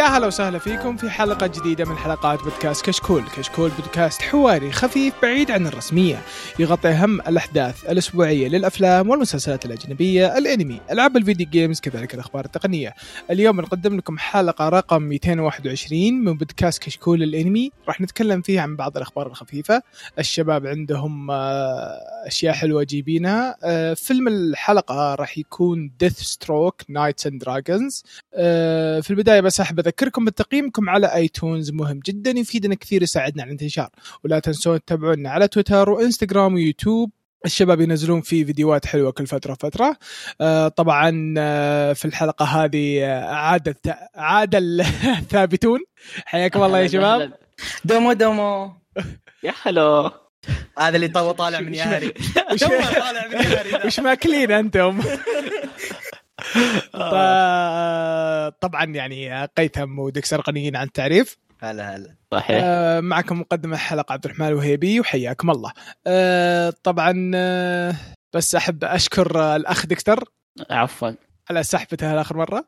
يا هلا وسهلا فيكم في حلقة جديدة من حلقات بودكاست كشكول، كشكول بودكاست حواري خفيف بعيد عن الرسمية، يغطي أهم الأحداث الأسبوعية للأفلام والمسلسلات الأجنبية، الأنمي، ألعاب الفيديو games، كذلك الأخبار التقنية. اليوم نقدم لكم حلقة رقم 221 من بودكاست كشكول الأنمي، راح نتكلم فيها عن بعض الأخبار الخفيفة، الشباب عندهم آه، أشياء حلوة جيبينها، آه، فيلم الحلقة راح يكون Deathstroke Knights and Dragons. في البداية بس أحب أذكركم بتقييمكم على آيتونز مهم جدا يفيدنا كثير يساعدنا على الانتشار. ولا تنسون تتابعونا على تويتر وإنستغرام ويوتيوب. الشباب ينزلون فيه فيديوهات حلوة كل فترة فتره آه طبعا آه في الحلقة هذه آه، عاد عاد الثابتون. حياكم الله يا شباب. دومو دومو. يا هلو هذا اللي تو طالع من ياري. وش طالع من ياري. وش ماكلين أنتم؟ ط- طبعا يعني قيثم ودكسر غنيين عن التعريف. هلا هلا. صحيح. آه، معكم مقدم الحلقة عبد الرحمن الوهيبي وحياكم الله. آه، طبعا آه، بس أحب أشكر آه، الأخ دكتور. عفوا. على سحبته اخر مرة.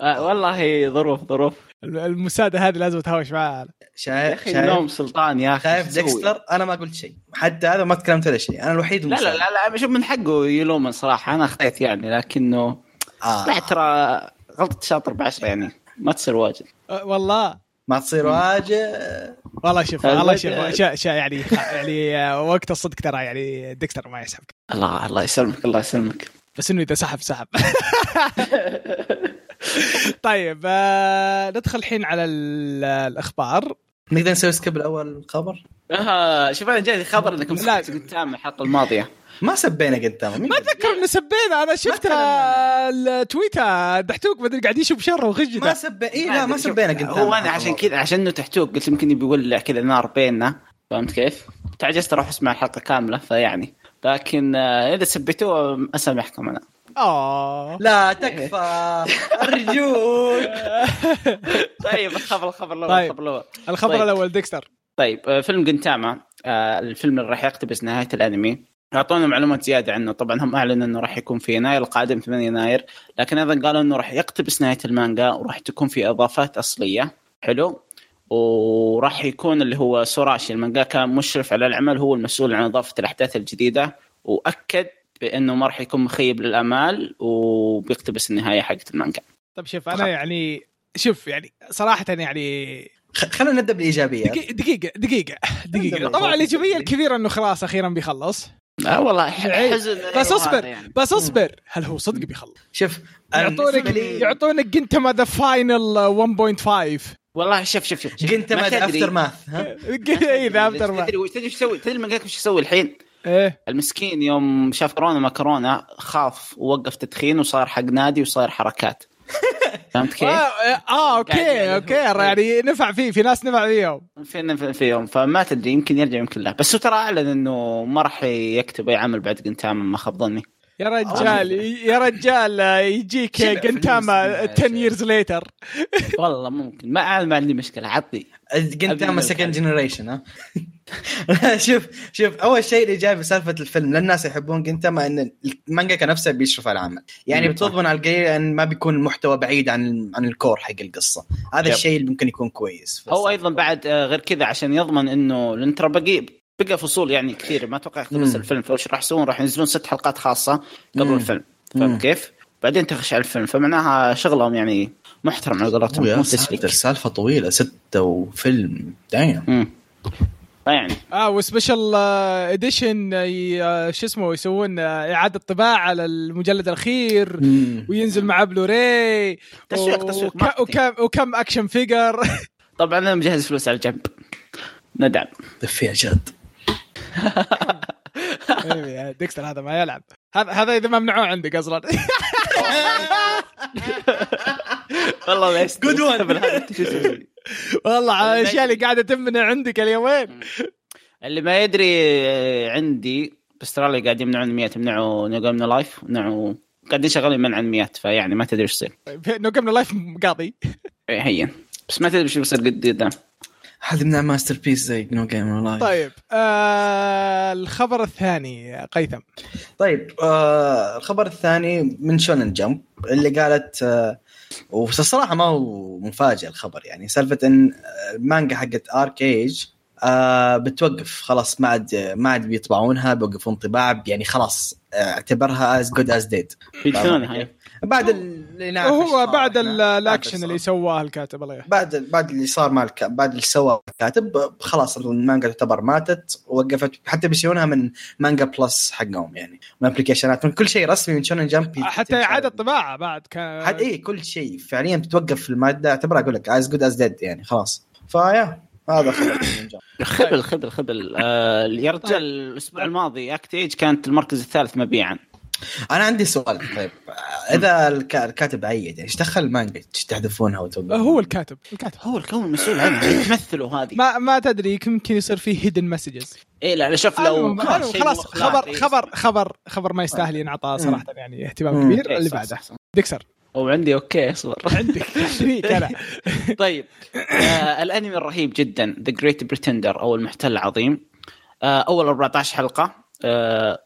آه والله ظروف ظروف. المساعدة هذه لازم تهاوش معاه. شايف شايف؟ نوم سلطان يا أخي شايف؟ ديكستر؟ أنا ما قلت شيء. حتى هذا ما تكلمت ولا شيء. أنا الوحيد لا لا. لا لا شوف من حقه يلوم صراحة. أنا اخطيت يعني لكنه آه. لا ترى غلطة شاطر بعشرة يعني. ما تصير واجد. آه، والله. ما تصير واجه والله شوف والله شوف شا شا يعني يعني آه، وقت الصدق ترى يعني دكتور ما يسحبك. الله الله يسلمك الله يسلمك. بس إنه إذا سحب سحب. طيب آه ندخل الحين على ال- الأخبار. نقدر نسوي سكيب الأول خبر؟ آه شوف أنا جاني خبر انكم لا. الحلقة الماضية. ما سبينا قدام مين ما أتذكر انه سبينا أنا شفت. التويتر دحتوك بدري قاعد يشوف شر وخجل ما سبينا اي لا ما سبينا قدام هو أنا عشان كذا عشان إنه تحتوك قلت يمكن يبي يولع كذا نار بيننا. فهمت كيف؟ تعجزت أروح أسمع الحلقة كاملة فيعني. لكن آه، إذا سبيتوه أسامحكم أنا. آه. لا تكفى. أرجوك. طيب الخبر الخبر الأول طيب. الخبر الأول. الخبر طيب. الأول ديكستر. طيب آه، فيلم جينتاما آه، الفيلم اللي راح يقتبس نهاية الأنمي. اعطونا معلومات زيادة عنه. طبعا هم أعلنوا إنه راح يكون في يناير القادم 8 يناير. لكن أيضا قالوا إنه راح يقتبس نهاية المانجا وراح تكون في إضافات أصلية. حلو. وراح يكون اللي هو سوراتشي. المانجاكا مشرف على العمل هو المسؤول عن إضافة الأحداث الجديدة. وأكد بأنه ما راح يكون مخيب للأمال وبيقتبس النهاية حقت المانجا. طيب شوف أنا يعني شوف يعني صراحة يعني خلينا نبدأ بالإيجابيات. دقيقة دقيقة دقيقة. عندنا طبعا. الإيجابية الكبيرة إنه خلاص أخيرا بيخلص. آه والله عيب. حزن بس هذا اصبر يعني. بس اصبر هل هو صدق بيخلص شوف يعطونك يعطونك جنتما ذا فاينل 1.5 والله شوف شوف شوف. قنت ما افتر ماث ها اي ذا افتر ما تدري وش تدري إيش يسوي؟ تدري المانجاكا وش يسوي الحين؟ إيه المسكين يوم شاف كورونا ما كورونا خاف ووقف تدخين وصار حق نادي وصار حركات فهمت كيف؟ آه, آه قاعد أوكي يعني أوكي هو- يعني نفع فيه في ناس نفع فيهم. في, في, في يوم فما تدري يمكن يرجع يمكن لا. بس هو ترى أعلن إنه ما راح يكتب أي عمل بعد قنتاما ما خاب ظني. يا رجال يا رجال آه، يجيك جنتاما الموسم يا 10 years later. والله ممكن. ما ما عندي مشكلة عطني. أبي قنتاما من second generation ها؟ شوف شوف أول شيء الايجابي بسالفة الفيلم لأن الناس يحبون جنتاما إن المانجا نفسه بيشرف على العمل. يعني. بتضمن على القليل ان ما بيكون المحتوى بعيد عن عن ال core حق القصة. هذا. الشيء اللي ممكن يكون كويس هو أيضا بعد آه، غير كذا عشان يضمن إنه لأن ترى بقي بقى فصول يعني كثير. ما أتوقع يقتبس مم. الفيلم. فوش راح يسوون راح ينزلون ست حلقات خاصة قبل مم. الفيلم. فهمت كيف؟ بعدين تخش على الفيلم. فمعناها شغلهم يعني محترم على قولتهم. مو تسليك السالفه طويلة. ستة وفيلم. دايم. مم. فيعني آه و special edition شو اسمه يسوون آه، إعادة طباعة على المجلد الأخير وينزل معاه بلوراي تسويق- تسويق وك-. وكم وكم action figure طبعا أنا مجهز فلوس على جنب ندعم. دفيع جد ديكستر هذا ما يلعب. هذا هذا إذا ما منعوه عندك أصلا والله لا Good one. والله الأشياء اللي قاعدة تمنع عندك اليومين. اللي ما يدري آه، عندي بأستراليا قاعد يمنعون الميات يمنعوا نيوغامن لايف يمنعوا قاعدين شغالين منع الميات فيعني ما تدري إيش يصير. نو قمنا لايف قاضي إيه، هين. بس ما تدري إيش بيصير قد- قدام. هذه من ماستر بيس زي نو جيم لايف طيب آه الخبر الثاني قيثم. طيب آه الخبر الثاني من شونن جمب اللي قالت آه والصراحه ما هو مفاجئ الخبر يعني سالفة إن المانجا حقت ارك ايج آه بتوقف خلاص ما عاد ما عاد بيطبعونها بيوقفون طباعه يعني خلاص آه، اعتبرها as good as dead بعد اللي صار بعد. الأكشن اللي. سواه الكاتب الله يرحمه بعد بعد اللي صار مع الك... بعد اللي سواه الكاتب خلاص المانجا تعتبر ماتت ووقفت. حتى بيسوونها من Manga Plus حقهم يعني من ابلكيشنات من كل شيء رسمي من Shonen Jump حتى إعادة طباعة بعد كان حد اي كل شيء. فعليا بتوقف المادة أعتبرها أقول لك as good as dead يعني خلاص. فيا هذا. خبل خبل خبل. آه يا رجال الأسبوع الماضي Act-Age كانت المركز الثالث مبيعا. أنا عندي سؤال. طيب إذا الك- الكاتب عيد يعني إيش دخل المانجا؟ تحذفونها وتوقفونها؟ هو الكاتب. الكاتب. هو الكون المسؤول عنها تمثلوا هذه. ما ما تدري يمكن يصير فيه hidden messages إيه لا شوف لو خلاص. خبر خبر خبر خبر ما يستاهل ينعطى صراحة يعني اهتمام. كبير. إيه، اللي بعده. ديكستر. وعندي okay اصبر. عندك. فيك أنا. طيب. آه الأنمي الرهيب جدا The Great Pretender أو المحتال العظيم. آه أول 14 حلقة.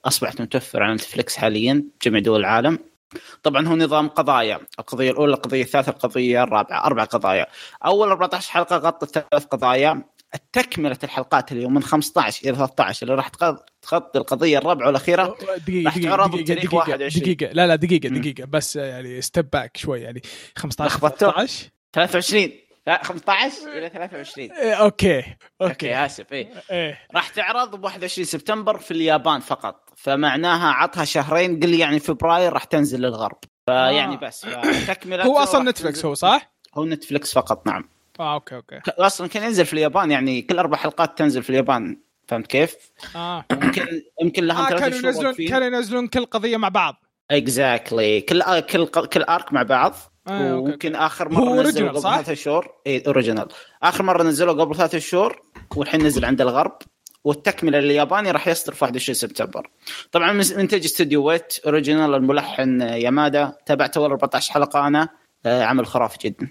أصبحت متوفر على Netflix حاليا جميع دول العالم. طبعا هو نظام قضايا. القضية الأولى القضية الثالثة القضية الرابعة أربع قضايا. أول 14 حلقة غطت ثلاث قضايا. تكملة الحلقات اليوم من 15 إلى 13 اللي راح تغ- تغطي القضية الرابعة والأخيرة. دقيقة راح تعرض دقيقة بتاريخ دقيقة 21. دقيقة. لا لا دقيقة مم. دقيقة. بس يعني step back شوي يعني 15 لخبطتوا. 15 23 لا 15 إلى 23 إيه، okay okay. okay آسف إيه. إيه. راح تعرض ب 21 سبتمبر في اليابان فقط. فمعناها عطها شهرين قل يعني فبراير راح تنزل للغرب. فيعني آه. بس تكمله هو أصلا Netflix هو صح؟ هو Netflix فقط نعم. آه okay okay. أصلا كان ينزل في اليابان يعني كل أربع حلقات تنزل في اليابان. فهمت كيف؟ آه. يمكن يمكن لهم آه كانوا ينزلون كانوا ينزلون كل قضية مع بعض. exactly كل آه كل كل arc مع بعض. آه، ويمكن. آخر هو مرة نزلوا قبل صح؟ ثلاث شهور. إي original آخر مرة نزلوا قبل ثلاث شهور والحين نزل عند الغرب والتكملة الياباني راح يصدر في 21 سبتمبر. طبعا من- منتج استوديو Wit original الملحن يامادا تابعت اول 14 حلقة أنا. آه، عمل خرافي جدا.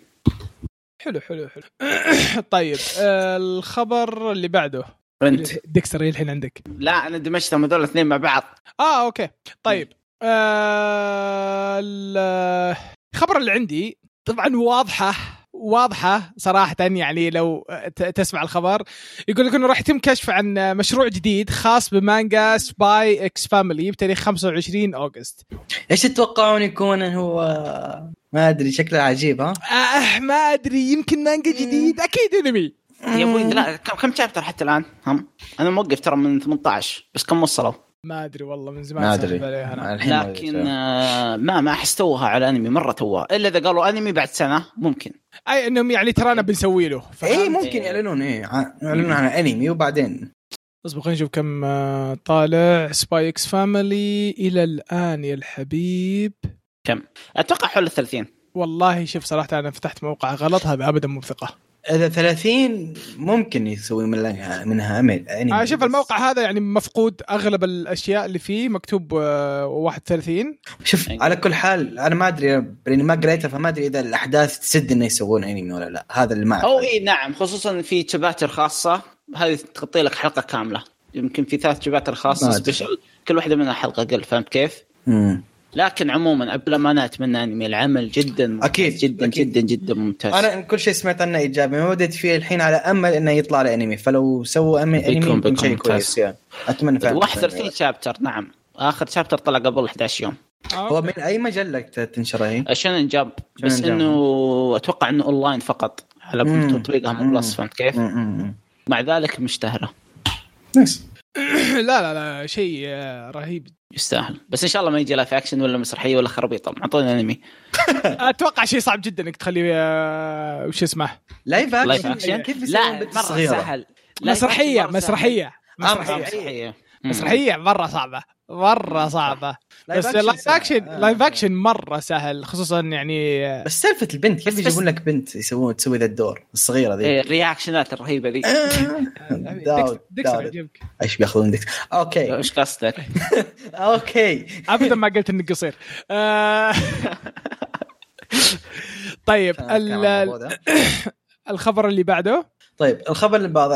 حلو حلو حلو. طيب آه الخبر اللي بعده. أنت. ديكستر الحين عندك. لا أنا دمجتهم هذول الاثنين مع بعض. آه okay. طيب آه ال- الخبر اللي عندي طبعا واضحة واضحة صراحة يعني لو ت- تسمع الخبر. يقول لك إنه راح يتم كشف عن مشروع جديد خاص بمانجا Spy x Family بتاريخ 25 August. إيش تتوقعون يكون هو؟ ما أدري شكله عجيب ها؟ آه ما أدري يمكن مانجا جديد. أكيد أنمي. يا أبوي لا كم كم chapter حتى الآن؟ هم أنا موقف ترى من 18 بس كم وصلوا؟ ما أدري والله من زمان ما أدري. لكن. آه، ما ما أحس توها على أنمي مرة توها. إلا إذا قالوا أنمي بعد سنة ممكن. أي إنهم يعني ترانا بنسوي له. اي؟ إيه، ممكن يعلنون ع- يعلنون عن أنمي وبعدين. أصبر خلينا نشوف كم آه، طالع. Spy x Family إلى الآن يا الحبيب. أتوقع حول ال 30 والله شوف صراحة أنا فتحت موقع غلط هذا ابدا مو بثقة. 30 ممكن يسوي منها منها انمي آه شوف الموقع هذا يعني مفقود أغلب الأشياء اللي فيه مكتوب آه، 31 شوف أيوة. على كل حال أنا ما أدري لاني ما قريتها فما أدري إذا الأحداث تسد إنه يسوون انمي ولا لا هذا اللي ما. أو إي نعم خصوصا في شباتر خاصة هذه تغطي لك حلقة كاملة يمكن في ثلاث شباتر خاصة. سبيشل كل واحدة منها حلقة قل فهمت كيف؟ مم. لكن عموما قبل ما أنا اتمنى أنمي العمل جدا أكيد، جدا أكيد. جدا جدا ممتاز أنا كل شيء سمعت عنه إيجابي ما بديت فيه الحين على أمل إنه يطلع له أنمي فلو سووا أنمي بيكون- يكون بيكون شيء. كويس يعني أتمنى فعلا 31 chapter نعم آخر chapter طلع قبل 11 يوم هو okay. من أي مجلة تنشر هي؟ Shonen Jump Plus. إنه أتوقع إنه أونلاين فقط على. تطبيقها من مم. Plus فهمت كيف؟ مم. مع ذلك مشتهرة nice لا لا لا شيء آه، رهيب. يستاهل. بس إن شاء الله ما يجي live action ولا مسرحية ولا خرابيط. اعطونا انمي أتوقع شيء صعب جدا إنك تخليه آه، وش اسمه؟ live live action كيف لا مرة صغيرة؟ سهل. مسرحية مسرحية. آه، سهل. مسرحية. مسرحيه مرة صعبة. مرة صعبة. بس action live سهل. اكشن آه. live action مرة سهل خصوصا يعني آه، بس سالفة البنت كيف بس- يجيبون بس- لك بنت يسوون تسوي ذا الدور الصغيرة ذي؟ إيه، ال reactions الرهيبة ذي. ديكستر داود يعجبك. إيش بيأخذون ديك okay. إيش قصدك؟ okay. ابدا ما قلت إنك قصير. آه، طيب. الخبر اللي بعده؟ طيب الخبر اللي بعده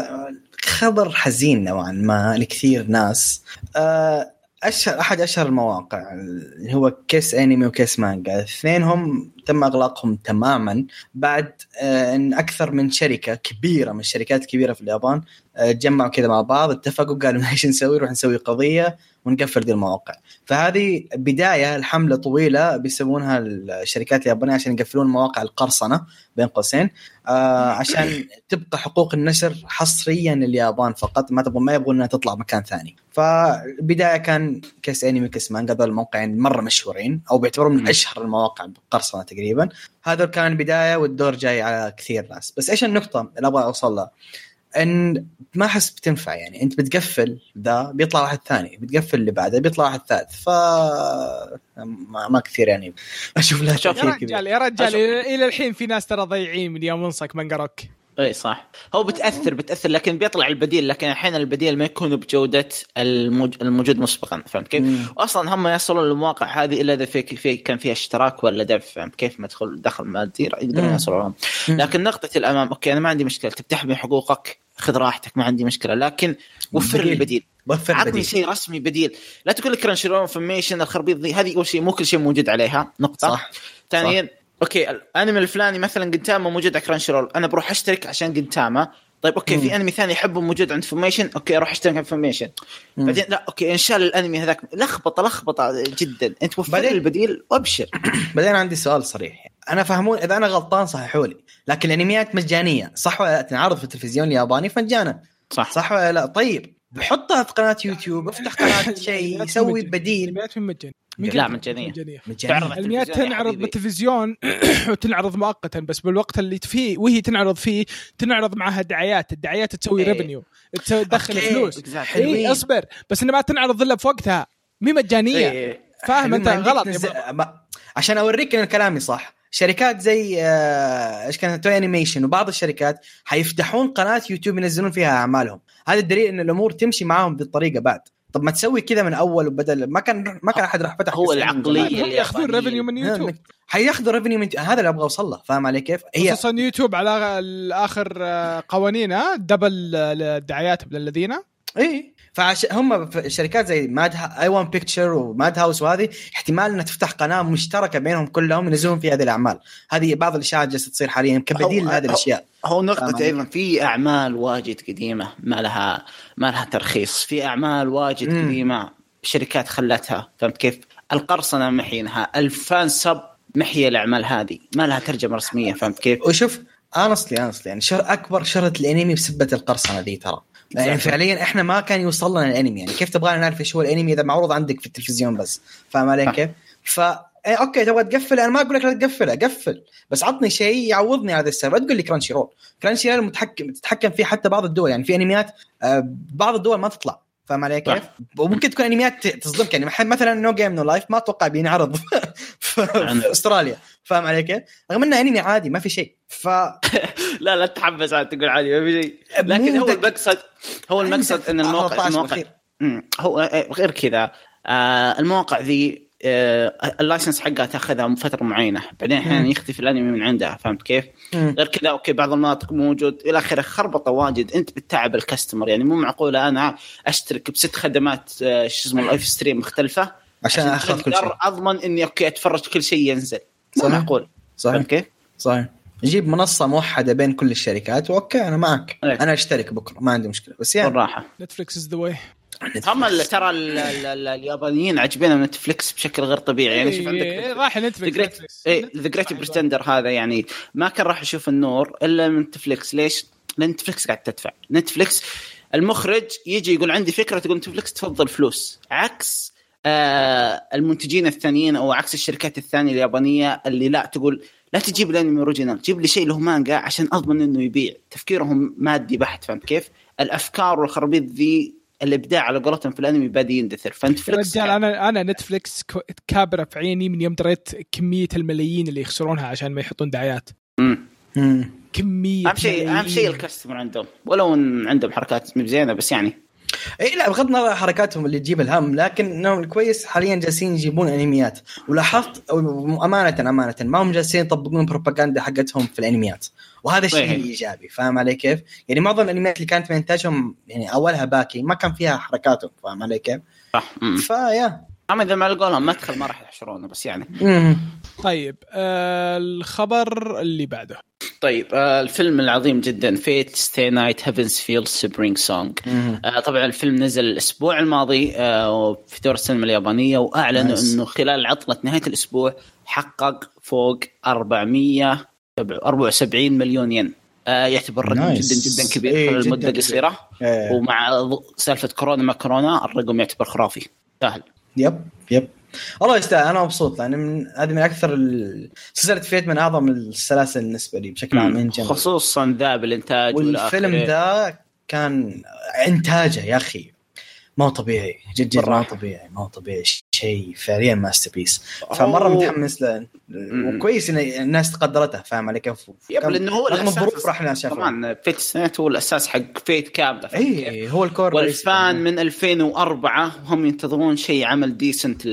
خبر حزين نوعا ما لكثير ناس. آه، أشهر أحد أشهر المواقع اللي هو كيس أنمي وكيس مانجا. اثنينهم تم إغلاقهم تماما بعد آه، إن أكثر من شركة كبيرة من الشركات الكبيرة في اليابان آه، تجمعوا كذا مع بعض اتفقوا قالوا إيش نسوي نروح نسوي قضية ونقفل دي المواقع. فهذه بداية لحمله طويلة بيسوونها الشركات اليابانية عشان يقفلون مواقع القرصنة بين قوسين. آه عشان تبقى حقوق النشر حصريا لليابان فقط ما تبغون ما يبغون إنها تطلع مكان ثاني. فالبدايه كان كيس أنمي كيس مانجا هذول الموقعين مرة مشهورين أو بيعتبرون من أشهر المواقع بالقرصنه تقريبا. هذا كان البدايه والدور جاي على كثير ناس. بس إيش النقطة اللي أبغى أوصل لها؟ أن ما أحس بتنفع يعني. أنت بتقفل ذا بيطلع واحد ثاني. بتقفل اللي بعده بيطلع واحد ثالث. ف ما, ما كثير يعني أشوف لها يا تأثير رجال كبير يا رجال إلى إلى الحين في ناس ترى ضايعين من يوم انصك مانجا روك إي صح. هو بتأثر بتأثر لكن بيطلع البديل. لكن أحيانا البديل ما يكون بجودة الموج... الموجود مسبقا فهمت كيف؟ أصلا هم يصلون للمواقع هذه إلا إذا في, في كان فيها اشتراك ولا دفع فهمت كيف؟ مدخل دخل مادي يقدرون مم. لكن نقطة الأمام okay أنا ما عندي مشكلة. تبي تحمي حقوقك خذ راحتك ما عندي مشكلة لكن وفر لي بديل. البديل وفر عطني شيء رسمي بديل. لا تقول لي كرانشيرول فنميشن الخربيط ذي هذه أول شيء مو كل شيء موجود عليها. نقطة. صح. ثانيا okay الأنمي الفلاني مثلا جنتاما موجود على كرانشي رول أنا بروح أشترك عشان جنتاما طيب okay مم. في أنمي ثاني أحبه موجود عند فنميشن okay أروح أشترك عند فنميشن. بعدين لا okay انشال الأنمي هذاك لخبطة لخبطة جدا. أنت وفر البديل وأبشر. بعدين عندي سؤال صريح أنا فهموني إذا أنا غلطان صححوا لي لكن الانميات مجانية صح ولا لا؟ تنعرض في التلفزيون الياباني مجانا صح. صح ولا لا؟ طيب حطها في قناة يوتيوب افتح قناة شيء يسوي بديل. المئات من مجاني؟ من لا،. مجانية. مجاني تعرض. المئات التلفزيون يا تنعرض. بالتلفزيون وتنعرض مؤقتا بس بالوقت اللي فيه وهي تنعرض فيه تنعرض معها دعايات. الدعايات تسوي إيه. revenue تدخل okay. فلوس. اي اصبر. بس انها ما تنعرض إلا في وقتها. مهي مجانية. إيه. فاهم أنت؟ غلط عشان أوريك إن كلامي صح. شركات زي آه، إيش كانت توي أنيميشن وبعض الشركات حيفتحون قناة يوتيوب ينزلون فيها أعمالهم. هذا الدليل إن الأمور تمشي معاهم بالطريقة بعد. طب ما تسوي كذا من أول وبدل ما كان ما كان أحد راح فتح هو زمان. هم يأخذون. revenue من يوتيوب؟ حيأخذوا revenue من هذا اللي أبغى أوصل له. فاهم علي كيف؟ هي خصوصا يوتيوب على اخر آه، قوانين ها double آه، الدعايات للذين. اي فعش هم في شركات زي ماد اي وان بيكتشرز وماد هاوس وهذه احتمال إنها تفتح قناة مشتركة بينهم كلهم ينزلون فيها هذه الأعمال هذه بعض الاشاعات جالسة تصير حاليا كبديل لهذه الأشياء هو نقطة؟ أيضا في أعمال واجد قديمة ما لها ما لها ترخيص، في أعمال واجد مم. قديمة شركات خلتها، فهمت كيف؟ القرصنة محينها، ال fansub محيية الأعمال هذه، ما لها ترجمة رسمية، فهمت كيف؟ وشوف انصلي انصلي يعني شر أكبر شهره الانمي بسبة القرصنة ذي ترى يعني. فعليا إحنا ما كان يوصل لنا الأنمي. يعني كيف تبغانا نعرف إيش هو الأنمي إذا معروض عندك في التلفزيون بس؟ فاهم علي. كيف؟ ف إيه okay تبغى تقفل؟ أنا ما أقول لك لا تقفله قفل. بس عطني شيء يعوضني على هذا السبب. لا تقول لي كرانشي رول كرانشي رول متحكم تتحكم فيه حتى بعض الدول. يعني في أنميات آه، بعض الدول ما تطلع. فاهم علي كيف؟ وممكن تكون أنميات تصدمك. يعني مثلا نو جيم نو لايف ما أتوقع بينعرض في أستراليا. فاهم علي كيف؟ رغم إنه أنمي عادي ما في شيء. ف لا لا تحبس عاد تقول عادي ما في شيء، لكن هو المقصد هو المقصد إن الموقع 14 الموقع الأخير. مم. هو آه، غير كذا آه المواقع ذي آه ال license حقها تاخذها فترة معينة بعدين أحيانا. يختفي الأنمي من عندها فهمت كيف؟ مم. غير كذا okay بعض المناطق موجود إلى آخره خربطة واجد أنت بتتعب ال customer يعني مو معقولة أنا أشترك بست خدمات آه، شو اسمه ال live stream مختلفة عشان اخذ كل شيء أضمن إني okay أتفرج كل شيء ينزل صحيح. معقول صحيح كيف؟ صحيح نجيب منصة موحدة بين كل الشركات و okay أنا معك. إيه. أنا أشترك بكرة ما عندي مشكلة بس يعني. بالراحة. نتفلكس is the way هم اللي ترى ال- ال- ال- اليابانيين عاجبينهم نتفلكس بشكل غير طبيعي. يعني شوف عندك إيه، راح نتفلكس ذا نتفلكس. ذا جريت بريتندر هذا يعني ما كان راح يشوف النور إلا من نتفلكس ليش؟ لأن نتفلكس قاعد تدفع. نتفلكس المخرج يجي يقول عندي فكرة تقول نتفلكس تفضل فلوس. عكس آه المنتجين الثانيين أو عكس الشركات الثانية اليابانية اللي لا تقول لا تجيب الانمي original جيب لي شيء له مانجا عشان أضمن إنه يبيع تفكيرهم مادي بحت فهمت كيف؟ الأفكار والخرابيط ذي الإبداع على قولتهم في الأنمي بادي يندثر فنتفلكس رجال أنا أنا نتفلكس كابرة في عيني من يوم دريت كمية الملايين اللي يخسرونها عشان ما يحطون دعايات مم. مم. كمية أهم شيء أهم شيء. الكاستمر عندهم ولو إن عندهم حركات مو زينه بس يعني إي لا بغض النظر عن حركاتهم اللي تجيب الهم لكن إنهم الكويس حاليا جالسين يجيبون أنميات ولاحظت أمانة أمانة ما هم جالسين يطبقون البروباغندا حقتهم في الأنميات وهذا الشيء صحيح. إيجابي فاهم علي كيف؟ يعني معظم الأنميات اللي كانت من إنتاجهم يعني أولها باكي ما كان فيها حركاتهم فاهم علي كيف؟ صح. فيا اما إذا ما لقوا لهم مدخل ما راح يحشرونه بس يعني. طيب آه الخبر اللي بعده طيب آه الفيلم العظيم جدا فيت ستاي نايت هيفنز فيل سبرينج سونج طبعا الفيلم نزل الأسبوع الماضي آه في دور السينما اليابانية وأعلنوا. إنه خلال عطلة نهاية الأسبوع حقق فوق 474 مليون ين آه يعتبر رقم nice. جدا جدا كبير إيه، خلال المدة كبير. قصيره إيه. ومع سالفة كورونا ما كورونا الرقم يعتبر خرافي سهل yep yep والله يستاهل أنا مبسوط لأن من هذه من أكثر سلسلة فيت من أعظم السلاسل بالنسبة لي بشكل عام من. خصوصا ذا بالإنتاج والفيلم. ذا كان إنتاجه يا أخي ما هو طبيعي جد جد ما هو. طبيعي ما هو طبيعي شيء فعليا masterpiece فمرة أوه. متحمس له وكويس إن الناس قدرته فاهم علي كيف؟ yep لأنه هو رغم الظروف راح الناس طبعا فيت سنت هو الأساس حق فيت كاملة؟ اي هو ال core وال fans من 2004 هم ينتظرون شيء عمل decent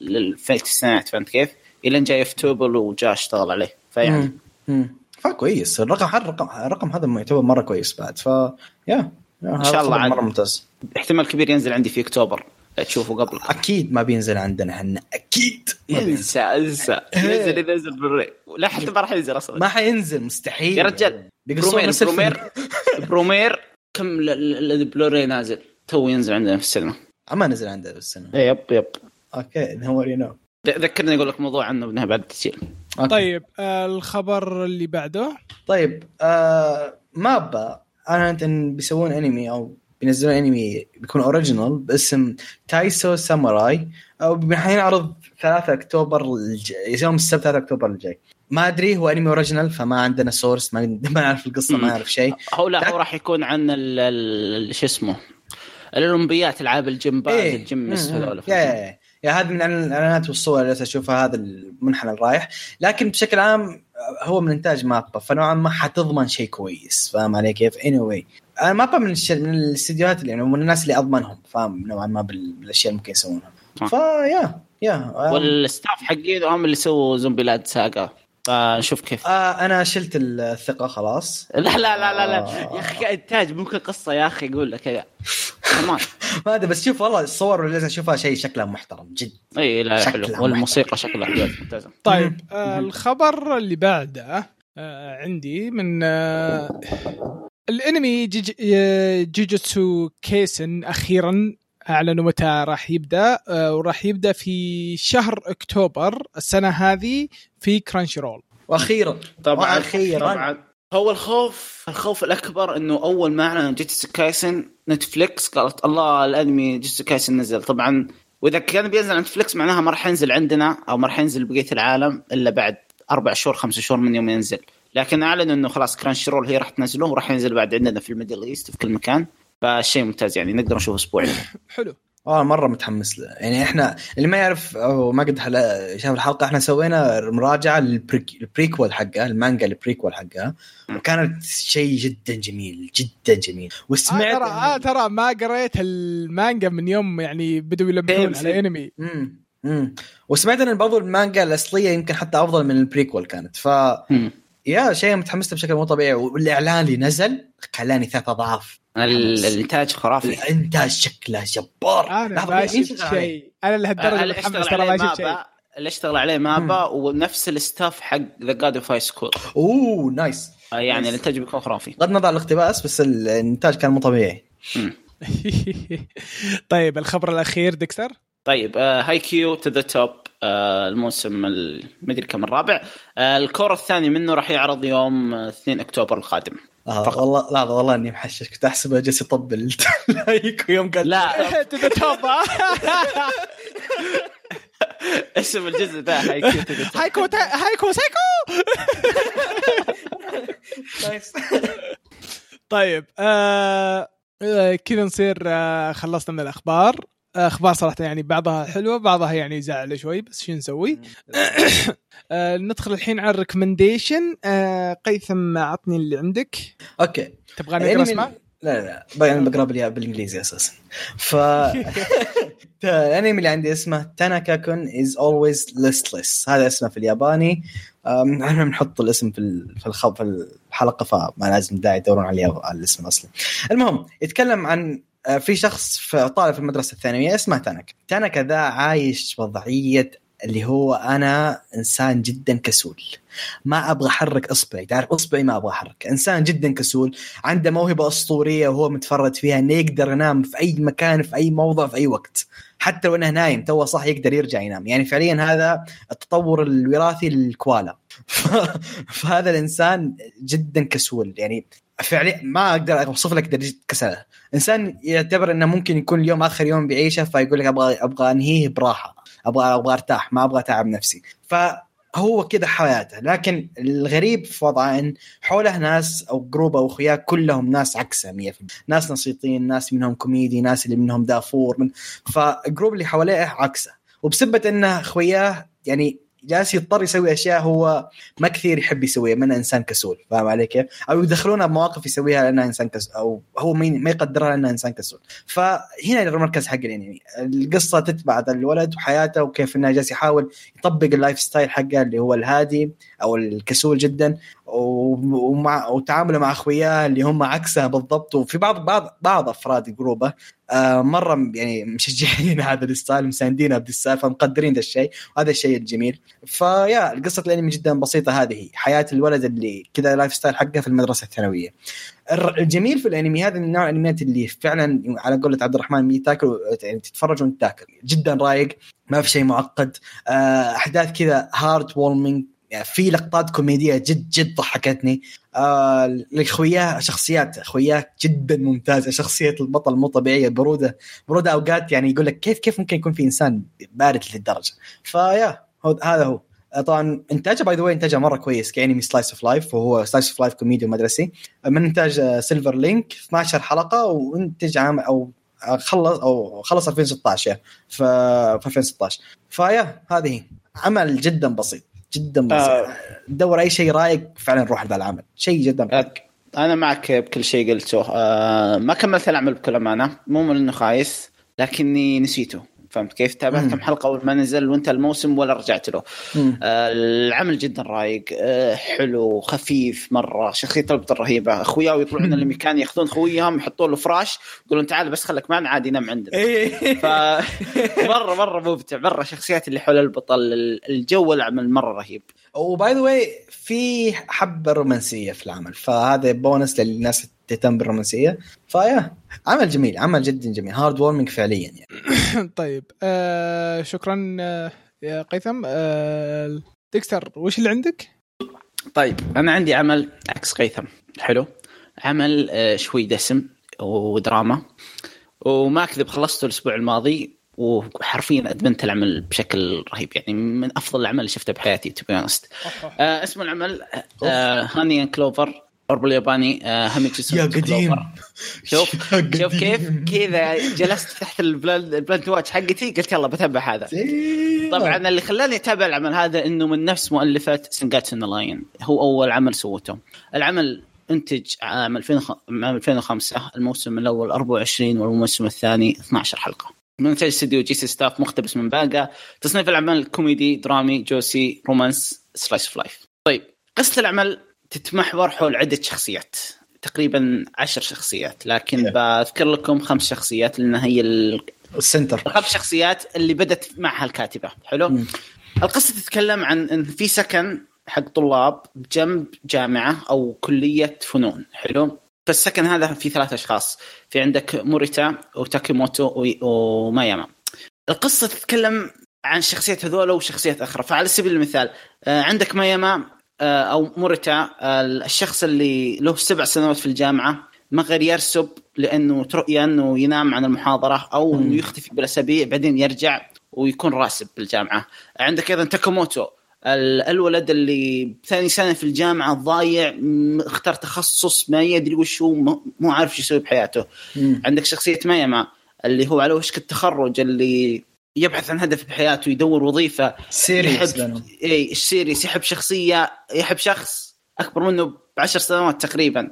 للفيت سنت فهمت كيف؟ الين جاي في توبل وجاء اشتغل عليه فيعني. فكويس الرقم هذا الرقم الرقم هذا يعتبر مرة كويس بعد ف يا إن شاء الله. مرة ممتاز. احتمال كبير ينزل عندي في أكتوبر. تشوفه قبل. أكيد ما بينزل عندنا إحنا أكيد. انسى انسى. ينزل إذا ينزل بالري. لا حتى ما راح ينزل أصلا. ما حينزل مستحيل. يا رجال برومير. برومير. برومير. كم ال- ال- البلوري نازل؟ تو ينزل عندنا في السينما. ما نزل عندنا بالسينما yep yep. okay هو you know ذكرني أقول لك موضوع عنه بعد التسجيل طيب آه الخبر اللي بعده؟ طيب آه مابا اعلنت ان بيسوون انمي أو بينزلون انمي بيكون original باسم تايسو ساموراي أو حينعرض 3 أكتوبر الجاي يوم السبت 3 أكتوبر الجاي. ما أدري هو انمي original فما عندنا source ما, ما نعرف القصة ما نعرف شيء. هو لا هو راح يكون عن ال- ال- شو اسمه الأولمبيات العاب الجمباز إيه. ال games مم. هذول. yeah yeah yeah. هذه من الإعلانات والصور اللي أشوفها هذا المنحنى الرايح لكن بشكل عام هو من إنتاج مابا فنوعا ما حتضمن شيء كويس فاهم علي كيف؟ اني anyway. أنا مابا من الش... من الاستديوهات اللي يعني من الناس اللي أضمنهم فاهم نوعا ما بال- بالأشياء اللي ممكن يسوونها. ف yeah yeah وال staff حقين هم اللي سووا زومبي لاند ساجا فنشوف كيف آه أنا شلت الثقة خلاص لا لا لا لا, لا. آه. يا أخي كانتاج ممكن قصة يا أخي يقول لك كذا كمان ما أدري بس شوف والله الصور اللي أشوفها شيء شكلها محترم جد إي لا حلو والموسيقى شكلها حلوة ممتازة طيب. آه. الخبر اللي بعده آه عندي من آه الانمي جيج آه، جوجوتسو كايسن أخيرا اعلنوا متى راح يبدأ. آه وراح يبدأ في شهر أكتوبر السنة هذه في كرانشي رول وأخيرا طبعا وأخيرا. طبعا. هو الخوف الخوف الأكبر إنه أول ما اعلنوا جوجوتسو كايسن نتفليكس قالت الله الأنمي جوجوتسو كايسن نزل. طبعا وإذا كان بينزل على نتفليكس معناها ما راح ينزل عندنا أو ما راح ينزل بقية العالم إلا بعد أربع شهور خمسة شهور من يوم ينزل. لكن أعلنوا إنه خلاص كرانشي رول هي راح تنزله وراح ينزل بعد عندنا في ال Middle East في كل مكان. فشيء ممتاز يعني نقدر نشوفه اسبوعيا حلو. آه مرة متحمس له. يعني إحنا اللي ما يعرف أو ما قد شاف الحلقة إحنا سوينا مراجعة لل prequel حقها المانجا ال prequel حقها. وكانت شيء جدا جميل جدا جميل. آه وسمعت ترى آه ترى ما قريت المانجا من يوم يعني بدوا يلمحون على. انمي مم. مم. وسمعت إن برضو المانجا الأصلية يمكن حتى أفضل من ال prequel كانت. ف yeah شيء متحمس له بشكل مو طبيعي. والإعلان اللي نزل خلاني ثلاث أضعاف. الإنتاج خرافي. الإنتاج شكله جبار. أنا ما شفت؟ شيء. أنا لهالدرجة اللي متحمس أشتغل ترى عليه ما شفت شيء. مابا اللي أشتغل عليه مابا ونفس ال staff حق The God of High School أوه nice. يعني nice. الإنتاج بيكون خرافي. بغض النظر عن الاقتباس بس الإنتاج كان مو طبيعي. طيب الخبر الأخير دكتور طيب هايكيو To The Top الموسم ال- مدري كم الرابع. آه، ال cour الثاني منه راح يعرض يوم آه، 2 أكتوبر القادم. آه. فقط. والله لا والله إني محشش كنت أحسبه جالس يطبل. لايكو يوم قال لا. To The Top اسم الجزء ذا هايكيو هايكيو سايكو. طيب آه، كذا نصير آه خلصنا من الأخبار. أخبار صراحة يعني بعضها حلوة بعضها يعني يزعل شوي بس شو نسوي؟ آه ندخل الحين على ال recommendation. آه قيثم عطني اللي عندك. okay. تبغى نقرأ اسمه لا لا لا. أنا بقرأ بالإنجليزي أساسا. ف الأنمي اللي عندي اسمه تاناكا كون is Always Listless هذا اسمه في الياباني. إحنا بنحط الاسم في في الحلقة فما لازم داعي يدورون على الاسم الاصلي المهم يتكلم عن في شخص في طالب في المدرسة الثانوية اسمه تاناكا. تاناكا ذا عايش وضعية اللي هو أنا إنسان جدا كسول. ما أبغى أحرك إصبعي. تعرف إصبعي ما أبغى أحرك. إنسان جدا كسول. عنده موهبة أسطورية وهو متفرد فيها إنه يقدر ينام في أي مكان في أي موضع في أي وقت. حتى لو إنه نايم تو صح يقدر يرجع ينام. يعني فعليا هذا التطور الوراثي للكوالا. فهذا الإنسان جدا كسول. يعني فعليا ما أقدر أوصف لك درجة كسلة. إنسان يعتبر إنه ممكن يكون اليوم آخر يوم بيعيشه فيقول لك أبغى أبغى أنهيه براحة. أبغى أبغى ارتاح ما أبغى اتعب نفسي. فهو كذا حياته. لكن الغريب في وضعه إن حوله ناس أو group أو اخوياه كلهم ناس عكسه 100% ناس نشيطين ناس منهم كوميدي ناس اللي منهم دافور. من فال group اللي حواليه عكسه. وبسبه إنه أخوياه يعني جالس يضطر يسوي أشياء هو ما كثير يحب يسويها من إنسان كسول فاهم علي كيف؟ أو يدخلونه بمواقف يسويها لأنه إنسان كسول أو هو ما يقدرها لأنه إنسان كسول. فهنا المركز حق الانمي القصة تتبع الولد وحياته وكيف إنه جالس يحاول يطبق ال lifestyle حقه اللي هو الهادي أو الكسول جدا. ومع وتعامله مع أخوياه اللي هم عكسه بالضبط. وفي بعض بعض بعض أفراد group ه آه مرة يعني مشجعين هذا ال style مساندين هذا ال style فمقدرين ذا الشيء وهذا الشيء الجميل. ف yeah قصه الانمي جدا بسيطة هذه حياة الولد اللي كذا lifestyle حقه في المدرسة الثانوية. الجميل في الأنمي هذا من نوع الأنميات اللي فعلا على قولة عبد الرحمن تاكل يعني تتفرج وأنت تاكل. جدا رايق ما في شيء معقد آه، أحداث كذا heartwarming يعني في لقطات كوميدية جد جد ضحكتني. آه شخصيات خوياه جدا ممتازة شخصية البطل مو طبيعية برودة برودة أوقات يعني يقول لك كيف كيف ممكن يكون في إنسان بارد للدرجه ف yeah هذا هو. طبعا إنتاجه by the way إنتاجه مرة كويس كأنمي slice of life وهو slice of life كوميدي ومدرسي من إنتاج سيلفر لينك 12 حلقة وانتج عام أو خلص أو خلص 2016 في 2016 فيا هذه. عمل جدا بسيط. جدا آه. دور أي شيء رايق فعلا روح ذا العمل. شيء جدا رايق أنا معك بكل شيء قلته. آه ما كملت العمل بكل أمانة. مو من انه خايس لكني نسيته. فهمت كيف؟ تابعت كم حلقة اول ما نزل وانت الموسم ولا رجعت له. آه العمل جدا رايق آه حلو خفيف مرة شخصية البطل رهيبه اخوياه يطلعون المكان ياخذون خويهم يحطون له فراش يقولون تعال بس خليك معنا عادي نام عندنا. إيه. ف مرة مرة ممتع مرة شخصيات اللي حول البطل الجو العمل مرة رهيب. و by the way في حبة رومانسية في العمل فهذا بونس للناس تهتم بالرومانسية. ف yeah عمل جميل عمل جدا جميل heartwarming فعليا يعني. طيب آه شكرا آه يا قيثم. آه ديكستر وش اللي عندك؟ طيب أنا عندي عمل عكس قيثم. حلو. عمل آه شوي دسم ودراما. وما أكذب خلصته الأسبوع الماضي وحرفيا أدمنت العمل بشكل رهيب. يعني من أفضل الاعمال اللي شفتها بحياتي تو بي آه اسم العمل آه هاني كلوفر قرب الياباني آه هميتسو يا قديم. شوف شوف كيف كذا جلست تحت البلانت واتش حقتي قلت يلا بتابع هذا. طبعا اللي خلاني أتابع العمل هذا إنه من نفس مؤلفة سنجاتسو لاين هو أول عمل سوته. العمل إنتج عام 2005 الموسم الأول 24 والموسم الثاني 12 حلقة. من انتاج استديو J.C.Staff مقتبس من باقة. تصنيف العمل كوميدي درامي josei romance slice of life طيب قصة العمل تتمحور حول عدة شخصيات تقريبا عشر شخصيات لكن yeah. بذكر لكم خمس شخصيات لأن هي ال center. الخمس شخصيات اللي بدت معها الكاتبه حلو؟ mm. القصة تتكلم عن إن في سكن حق طلاب جنب جامعة أو كلية فنون. حلو؟ فالسكن هذا في ثلاث أشخاص. في عندك موريتا وتاكيموتو وماياما. القصة تتكلم عن شخصيات هذول وشخصيات أخرى. فعلى سبيل المثال آه، عندك ماياما أو موريتا الشخص اللي له سبع سنوات في الجامعة ما غير يرسب لأنه يا أنه ينام عن المحاضرة أو أنه يختفي بالأسابيع بعدين يرجع ويكون راسب بالجامعة عندك أيضا تاكوموتو الولد اللي ثاني سنة في الجامعة ضايع اختار تخصص ما يدري وش هو مو عارف شو يسوي بحياته. مم. عندك شخصية مايما اللي هو على وشك التخرج اللي يبحث عن هدف بحياته يدور وظيفة serious اي serious يحب شخصية يحب شخص أكبر منه بعشر سنوات تقريبا.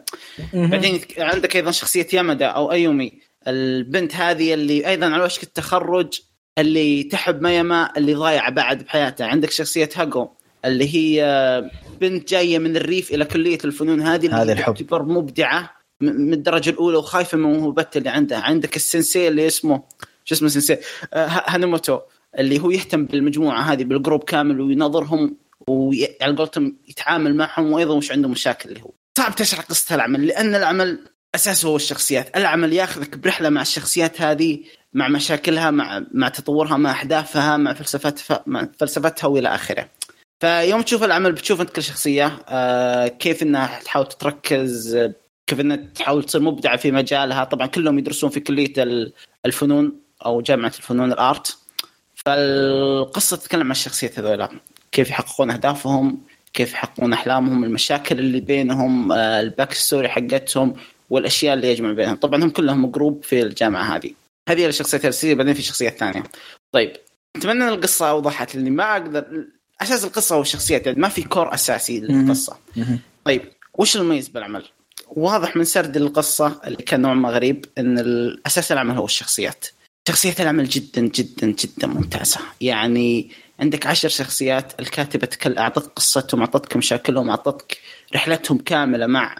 بعدين عندك أيضا شخصية يامدا أو أيومي. البنت هذه اللي أيضا على وشك التخرج اللي تحب ميما اللي ضايعه بعد بحياتها عندك شخصية هاجو اللي هي بنت جاية من الريف إلى كلية الفنون هذه اللي هذا الحب. تعتبر مبدعة من الدرجة الأولى وخايفة من موهبته اللي عنده عندك السنسي اللي اسمه شو اسمه سنسي آه ه- هانوموتو اللي هو يهتم بالمجموعة هذه بالجروب كامل وينظرهم وعلى قولتهم يتعامل معهم وأيضا وش عنده مشاكل اللي هو. صعب تشرح قصة العمل لأن العمل أساسه هو الشخصيات، العمل ياخذك برحلة مع الشخصيات هذه مع مشاكلها مع مع تطورها مع أحداثها مع فلسفتها مع فلسفتها وإلى آخره. فيوم تشوف العمل بتشوف أنت كل شخصية آه كيف إنها تحاول تركز كيف إنها تحاول تصير مبدعة في مجالها، طبعا كلهم يدرسون في كلية ال- الفنون. أو جامعة الفنون الآرت. فالقصة تتكلم عن الشخصيات هذولا. كيف يحققون أهدافهم كيف يحققون أحلامهم المشاكل اللي بينهم آه، ال backstory حقتهم والأشياء اللي يجمع بينهم. طبعا هم كلهم group في الجامعة هذه. هذه الشخصيات الرئيسيه بعدين في شخصيات ثانية. طيب أتمنى إن القصة اوضحت لأني ما أقدر أساس القصة هو الشخصيات يعني ما في core أساسي للقصة. طيب وش المميز بالعمل؟ واضح من سرد القصة اللي كان نوعا ما غريب إن أساس العمل هو الشخصيات. شخصيات العمل جدا جدا جدا ممتازة، يعني عندك عشر شخصيات الكاتبة تكل أعطتك قصتهم، أعطتك مشاكلهم، أعطتك رحلتهم كاملة مع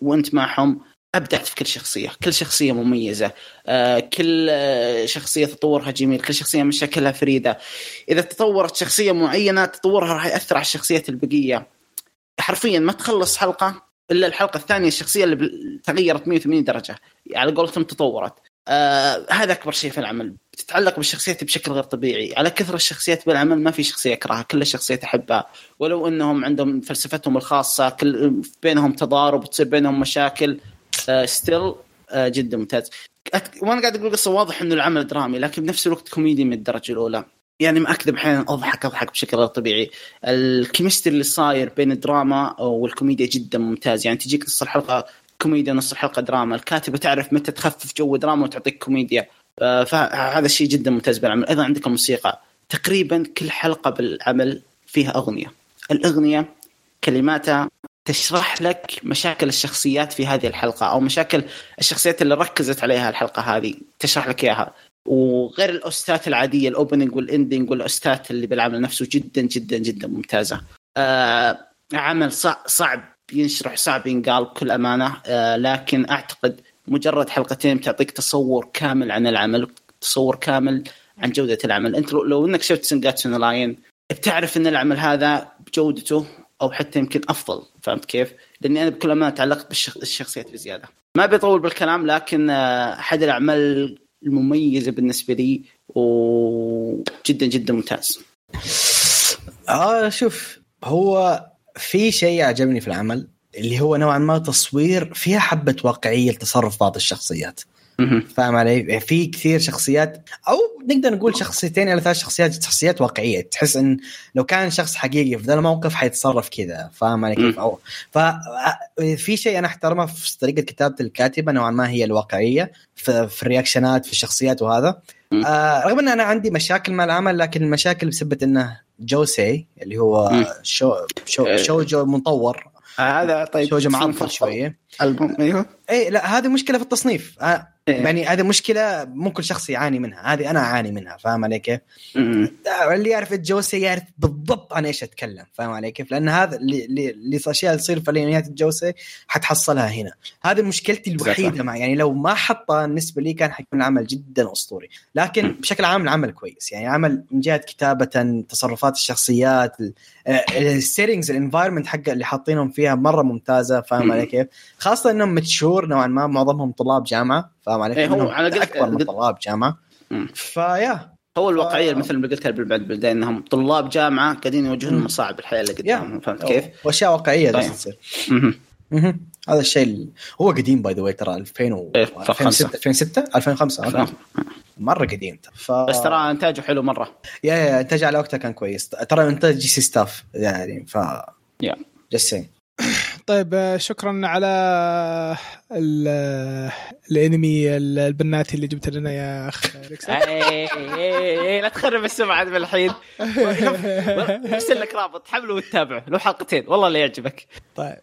وأنت معهم. أبدعت في كل شخصية، كل شخصية مميزة، آه كل شخصية تطورها جميل، كل شخصية مشاكلها فريدة. إذا تطورت شخصية معينة تطورها راح يأثر على الشخصيات البقية. حرفيا ما تخلص حلقة إلا الحلقة الثانية الشخصية اللي تغيرت 180 درجة. على قولتهم تطورت. آه هذا أكبر شيء في العمل. تتعلق بالشخصيات بشكل غير طبيعي. على كثر الشخصيات بالعمل ما في شخصية أكرهها كل الشخصيات أحبها. ولو إنهم عندهم فلسفتهم الخاصة كل بينهم تضارب وتصير بينهم مشاكل آه still آه جدا ممتاز. أت- وأنا قاعد أقول قصة واضح إنه العمل درامي لكن بنفس الوقت كوميدي من الدرجة الأولى. يعني ما أكذب أحيانا أضحك أضحك بشكل غير طبيعي. ال chemistry اللي صاير بين الدراما والكوميديا جدا ممتاز. يعني تجيك نص الحلقة كوميديا نص الحلقة دراما. الكاتبه تعرف متى تخفف جو دراما وتعطيك كوميديا. آه، فهذا الشيء جدا ممتاز بالعمل. أيضا عندك الموسيقى تقريبا كل حلقة بالعمل فيها أغنية. الأغنية كلماتها تشرح لك مشاكل الشخصيات في هذه الحلقة أو مشاكل الشخصيات اللي ركزت عليها الحلقة هذه تشرح لك إياها. وغير ال OST ات العادية الأوبننج والإندنج والاوستات اللي بالعمل نفسه جدا جدا جدا ممتازة. آه عمل صعب, صعب ينشرح صعب ينقال بكل أمانة آه لكن أعتقد مجرد حلقتين بتعطيك تصور كامل عن العمل تصور كامل عن جودة العمل أنت لو, إنك شفت سنجاتسو لاين بتعرف إن العمل هذا بجودته أو حتى يمكن أفضل فهمت كيف؟ لأني أنا بكل أمانة تعلقت بالشخصيات بزيادة. ما بيطول بالكلام لكن آه، أحد الأعمال المميزة بالنسبة لي وجدا جدا ممتاز. آه شوف هو في شيء عجبني في العمل اللي هو نوعا ما تصوير فيها حبة واقعية لتصرف بعض الشخصيات. فاهم علي؟ في كثير شخصيات أو نقدر نقول شخصيتين إلى ثلاث شخصيات شخصيات واقعية تحس إن لو كان شخص حقيقي في ذا الموقف حيتصرف كذا فاهم علي كيف؟ أو ففي شيء أنا أحترمه في طريقة كتابة الكاتبة نوعا ما هي الواقعية في, في الرياكشنات في الشخصيات وهذا. آه رغم إن أنا عندي مشاكل مع العمل لكن المشاكل بسبه إنه جوسي اللي هو مم. شو شو آه. شوجو مطور هذا طيب شوجو مفضل. شوية ألبوم أيوه اي لا هذه مشكلة في التصنيف آه. يعني هذه مشكلة ممكن شخص يعاني منها هذه أنا أعاني منها فاهم علي كيف؟ اللي يعرف الجوسي يعرف بالضبط عن إيش أتكلم فاهم علي كيف؟ لأن هذا اللي اللي الاشياء تصير في انميات الجوسي حتحصلها هنا هذه مشكلتي الوحيدة مع يعني لو ما حطها بالنسبة لي كان حيكون العمل جدا أسطوري لكن بشكل عام العمل كويس يعني عمل من جهة كتابة تصرفات الشخصيات ال settings ال environment حق اللي حاطينهم فيها مرة ممتازة فاهم. علي كيف؟ خاصة إنهم mature نوعا ما معظمهم طلاب جامعة فاهم علي إيه،؟ هو على قد- أكبر من طلاب جامعة. ف yeah هو الواقعية ف- مثل ما قلت لك بعد بالبدايه إنهم طلاب جامعة قاعدين يواجهون. مصاعب الحياة اللي قدامهم فهمت كيف؟ وأشياء واقعية طيب. جالسه تصير. هذا الشيء ال- هو قديم by the way ترى 2000 و إيه، 2006 2006 2005 okay. مرة قديم ف... بس ترى إنتاجه حلو مرة yeah yeah انتاج على وقتها كان كويس ترى إنتاج J.C.Staff يعني ف yeah. just طيب آه، شكرا على ال- آه، الانمي ال- البناتي اللي جبت لنا يا أخ ريكسون. اي اي لا تخرب السمعة من الحين. ارسل لك رابط حمله وتتابعه له حلقتين والله لا يعجبك. طيب.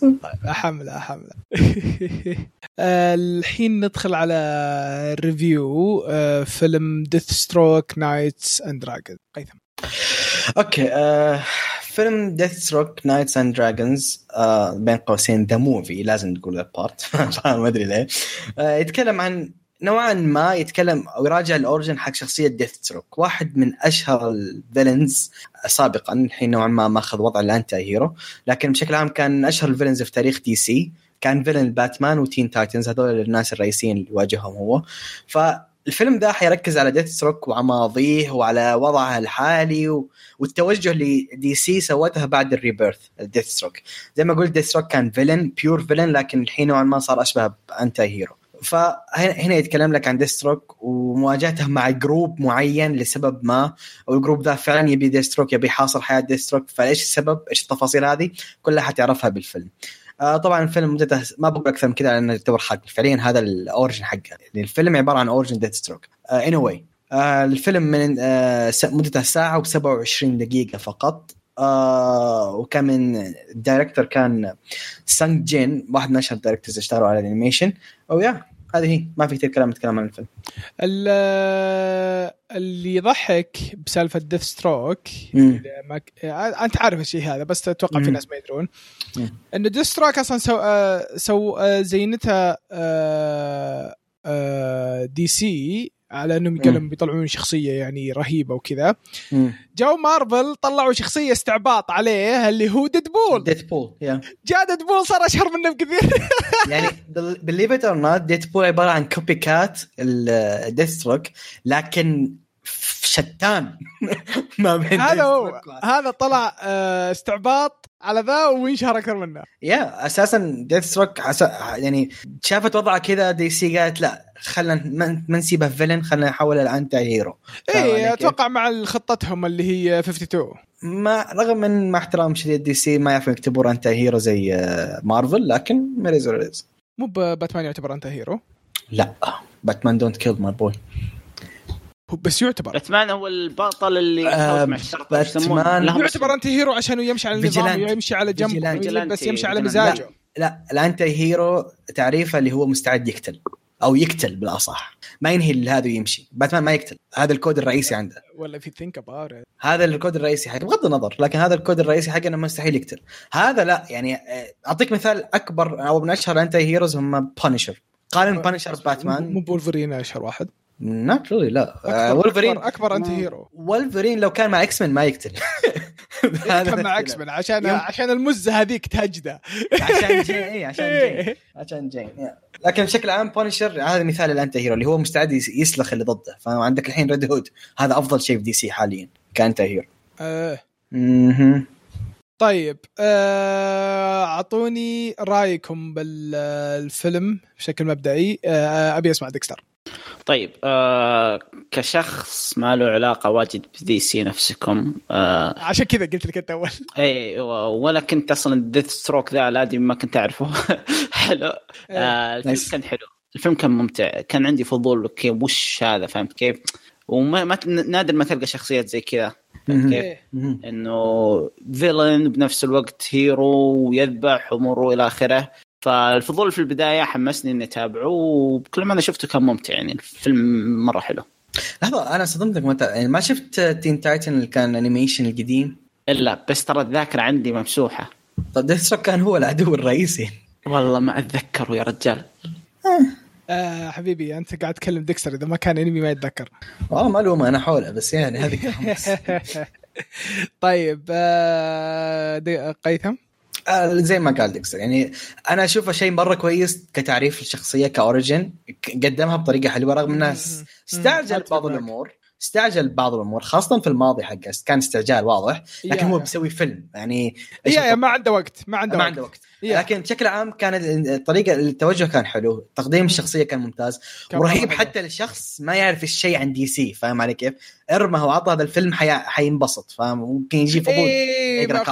طيب أحمله أحمله. آه، الحين ندخل على review فيلم Deathstroke Knights and Dragons قيثم. okay فيلم Deathstroke Knights and Dragons بين قوسين the movie لازم تقول the part ما أدري ليه. آه يتكلم عن نوعا ما يتكلم أو يراجع ال origin حق شخصية Deathstroke واحد من أشهر ال villains سابقا الحين نوعا ما ماخذ وضع ال anti-hero لكن بشكل عام كان أشهر ال villains في تاريخ DC. كان villain باتمان و Teen Titans هذول الناس الرئيسيين اللي واجههم هو. فالفيلم ذا حيركز على Deathstroke وماضيه وعلى وضعها الحالي و... والتوجه اللي DC سوتها بعد ال Rebirth Deathstroke زي ما قلت Deathstroke كان villain pure villain لكن الحين نوعا ما صار أشبه ب anti-hero فهنا يتكلم لك عن Deathstroke ومواجهته مع group معين لسبب ما. أو الـ group ذا فعلا يبي ديثستروك يبي يحاصر حياة ديثستروك فايش السبب؟ إيش التفاصيل هذه؟ كلها حتعرفها بالفيلم. آه طبعا الفيلم مدته ما بقول أكثر من كذا لأنه يعتبر حق فعليا هذا الـ origin حقه. يعني الفيلم عبارة عن origin ديث ستروك anyway الفيلم من آه مدته ساعة و27 دقيقة فقط. آه وكان من الـ director كان سانج جين واحد من أشهر الـ directors اشتغلوا على الـ animation أو yeah هذه هي ما في كثير كلام نتكلم عن الفيلم. اللي يضحك بسالفة ديث ستروك مك... أنت عارف الشيء هذا بس أتوقع في ناس ما يدرون. انه ديث ستروك أصلا so so زينتها دي سي على انهم قالوا بيطلعون شخصية يعني رهيبة وكذا. جو مارفل طلعوا شخصية استعباط عليه اللي هو ديدبول ديدبول yeah جاء ديدبول صار أشهر منه بكثير. يعني believe it or not ديدبول عبارة عن copycat لديثستروك لكن شتان. ما بين هذا هو. هذا طلع استعباط على ذا وينشهر أكثر منه. yeah أساسا ديث ستروك يعني شافت وضعه كذا دي سي قالت لا خلينا ما نسيبه villain خلينا نحوله ل anti hero اي أتوقع مع خطتهم اللي هي 52 ما رغم من مع احترام شديد دي سي ما يعرفون يكتبون anti hero زي مارفل لكن ميريز مو باتمان يعتبر anti hero لا. باتمان don't kill my boy بس يعتبر. باتمان هو البطل اللي آه مع باتمان. يعتبر anti hero عشان يمشي على النظام يمشي على جنب بس يمشي على مزاجه. لا, لا الـ anti hero تعريفه اللي هو مستعد يقتل أو يقتل بالأصح. ما ينهي هذا ويمشي. باتمان ما يقتل. هذا الكود الرئيسي عنده. ولا في think about هذا الكود الرئيسي حقه. بغض النظر لكن هذا الكود الرئيسي حقه إنه مستحيل يقتل. هذا لا يعني أعطيك مثال أكبر أو من أشهر anti heroes هم بانشر قارن بانشر باتمان مو وولفرين أشهر واحد. not really لا أكبر وولفرين اكبر, أكبر anti hero وولفرين لو كان مع إكس مان ما يقتل. كان مع إكس مان عشان يوم. عشان المزه هذيك تهجده عشان جين اي عشان جين عشان جين لكن بشكل عام بانشر هذا مثال الـ anti hero اللي هو مستعد يسلخ اللي ضده. فعندك الحين ريد هود هذا أفضل شيء في دي سي حاليا ك anti hero إيه. أها طيب أعطوني آه رأيكم بالفيلم بشكل مبدئي. آه أبي أسمع ديكستر. طيب آه كشخص ما له علاقة واجد بدي سي نفسكم آه عشان كذا قلت لك انت أول. اي ولا كنت أصلا ديث ستروك ذا الادمي ما كنت أعرفه. حلو. آه الفيلم كان حلو. الفيلم كان ممتع. كان عندي فضول كيف وش هذا فهمت كيف؟ وما ما نادر ما تلقى شخصيات زي كذا كيف؟ إنه villain بنفس الوقت hero ويذبح وامور إلى آخره. فالفضول في البداية حمسني إني أتابعه وكل ما أنا شفته كان ممتع يعني الفيلم مرة حلو. لحظة أنا صدمتك متى يعني ما شفت تين تايتنز اللي كان animation القديم؟ إلا بس ترى الذاكرة عندي ممسوحة. طب ديث كان هو العدو الرئيسي. والله ما اتذكره يا رجال. آه. حبيبي أنت قاعد تكلم ديكستر إذا ما كان انمي ما يتذكر. آه ما ألومه أنا حوله بس يعني هذه طيب آه قيثم؟ آه زي ما قال ديكستر. يعني أنا اشوفه شيء مرة كويس كتعريف الشخصية ك origin قدمها بطريقة حلوة رغم إنه استعجل بعض الأمور استعجل بعض الأمور خاصة في الماضي حقه كان استعجال واضح لكن هو بيسوي فيلم. يعني yeah ما عنده وقت ما عنده ما عنده وقت. لكن بشكل عام كان الطريقة التوجه كان حلو تقديم الشخصية كان ممتاز. ورهيب حتى للشخص ما يعرف الشيء عن دي سي فاهم علي كيف؟ إرمه وعطى هذا الفيلم حي... حينبسط فاهم؟ ممكن يجي فضول إيه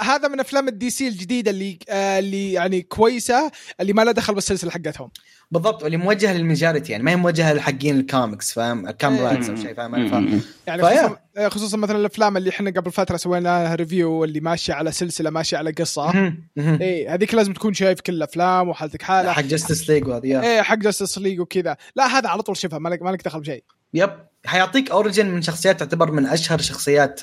هذا من أفلام الدي سي الجديدة اللي آه اللي يعني كويسة اللي ما لها دخل بالسلسلة حقتهم. بالضبط واللي موجهه لل majority يعني ما هي موجهة لحقين الكوميكس فاهم؟ كامراتس أو شيء فاهم؟ فاهم يعني خصوصا, خصوصا مثلا الأفلام اللي إحنا قبل فترة سوينا لها review اللي ماشية على سلسلة ماشية على قصة. اي هذيك لازم تكون شايف كل الأفلام وحالتك حالة. حق جاستس ليج وهذه إيه حق جاستس ليج وكذا. لا هذا على طول شوفها ما لك ما لك دخل بشيء. yep. حيعطيك origin من شخصيات تعتبر من أشهر شخصيات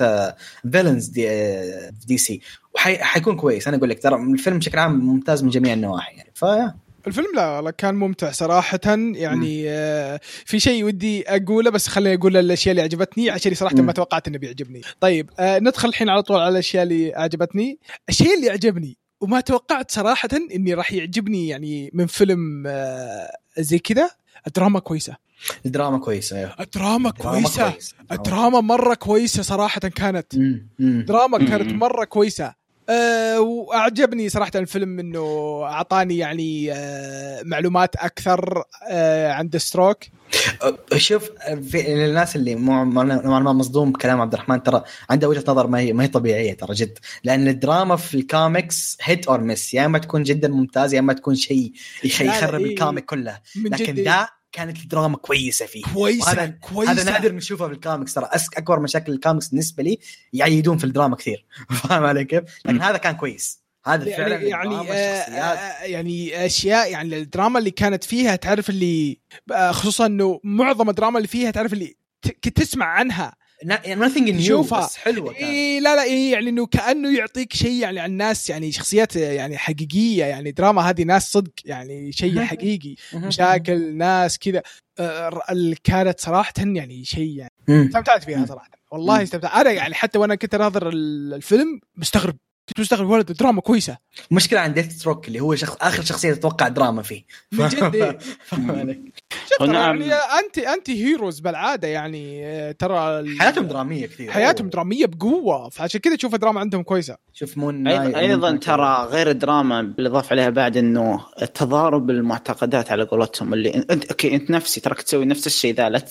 villains دي, آه، دي سي. وحيكون كويس أنا أقول لك ترى الفيلم بشكل عام ممتاز من جميع النواحي يعني. فيا الفيلم لا والله كان ممتع صراحة. يعني آه في شيء ودي أقوله بس خليني أقول الأشياء اللي عجبتني عشان صراحة. ما توقعت إنه بيعجبني. طيب آه ندخل الحين على طول على الأشياء اللي عجبتني الشيء اللي عجبني وما توقعت صراحة إني راح يعجبني يعني من فيلم آه زي كذا الدراما كويسة الدراما كويسة أيوه الدراما دراما كويسة كويس. الدراما مرة كويسة صراحة كانت. دراما. كانت مرة كويسة أه وأعجبني صراحة الفيلم إنه أعطاني يعني أه معلومات أكثر أه عن ستروك شوف في الناس اللي مو نوعا ما مصدوم بكلام عبد الرحمن ترى عنده وجهة نظر ما هي ما هي طبيعية ترى جد. لأن الدراما في الـ comics hit or miss يا إما تكون جدا ممتاز يا إما تكون شيء يخرب إيه. الـ comic كله. لكن ذا كانت الدراما كويسة فيه. كويسة وهذا كويسة. هذا نادر نشوفه في الكوميكس ترى أكبر مشاكل الكوميكس بالنسبة لي يعيدون في الدراما كثير. فاهم علي كيف؟ لكن. هذا كان كويس. هذا فعلا يعني يعني آه الشخصيات آه يعني أشياء يعني الدراما اللي كانت فيها تعرف اللي آه خصوصا إنه معظم الدراما اللي فيها تعرف اللي تسمع عنها. Nothing new تشوفها. بس حلوة كانت إيه لا لا إيه يعني إنه كأنه يعطيك شيء يعني عن ناس يعني شخصيات يعني حقيقية يعني دراما هذه ناس صدق يعني شيء. حقيقي مشاكل ناس كذا ال- كانت صراحة يعني شيء يعني. استمتعت فيها. صراحة والله. استمتعت أنا يعني حتى وأنا كنت ناظر ال- الفيلم مستغرب كنت مستغرب ولد دراما كويسة. مشكلة عند ديث ستروك اللي هو شخص آخر شخصية تتوقع دراما فيه. من جد. فاهم ونعم. يعني anti anti heroes بالعادة يعني آه، ترى ال- حياتهم درامية كثير. حياتهم درامية بقوة. فعشان كذا تشوف الدراما عندهم كويسة. شوف مون أيضا مون- ترى غير الدراما بالاضافه عليها بعد إنه تضارب المعتقدات على قولتهم اللي انت okay أنت نفسي تراك تسوي نفس الشيء ذا لا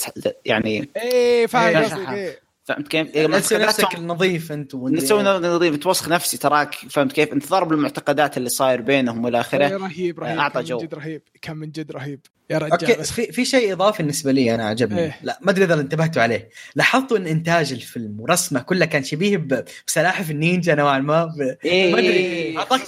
يعني إيه فاهم. قصدك فهمت كيف؟ لا تسوي نفسك النظيف أنت نسوي إيه. نظيف توسخ نفسي تراك فهمت كيف؟ انت ضارب المعتقدات اللي صاير بينهم والى إيه، اخره رهيب رهيب أعطى كان جو. من جد رهيب كان من جد رهيب يا رجال okay بس في في شيء إضافي بالنسبة لي أنا عجبني إيه. لا ما أدري إذا انتبهتوا عليه لاحظتوا إن إنتاج الفيلم ورسمه كله كان شبيه بسلاحف النينجا نوعا ما ب- إيه ما أدري إيه. اعطاك.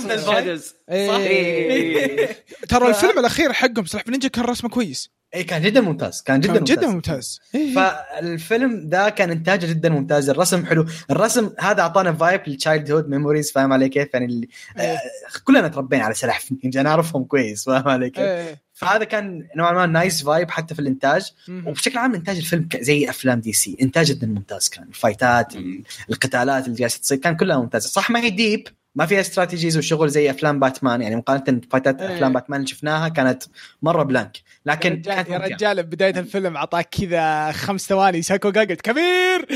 إيه. صح؟ إيه. ترى الفيلم الأخير حقهم سلاح نينجا كان رسمه كويس اي كان جدا ممتاز كان جدا كان ممتاز جدا ممتاز إيه. فالفيلم ذا كان إنتاجه جدا ممتاز الرسم حلو الرسم هذا أعطانا vibe لل childhood memories فاهم علي كيف يعني اللي إيه. آه كلنا تربينا على سلاحف النينجا نعرفهم كويس فاهم علي كيف إيه. فهذا كان نوعا ما nice vibe حتى في الإنتاج. وبشكل عام إنتاج الفيلم زي أفلام DC. إنتاج جدا ممتاز كان. الفايتات. القتالات اللي جالسة تصير كان كلها ممتازة. صح ما هي deep ما فيها strategies وشغل زي أفلام باتمان. يعني مقارنة بفايتات إيه. أفلام باتمان اللي شفناها كانت مرة blank يا لكن رجال كانت يا. رجال بداية الفيلم اعطاك كذا خمس ثواني. ساكو قلت كبير!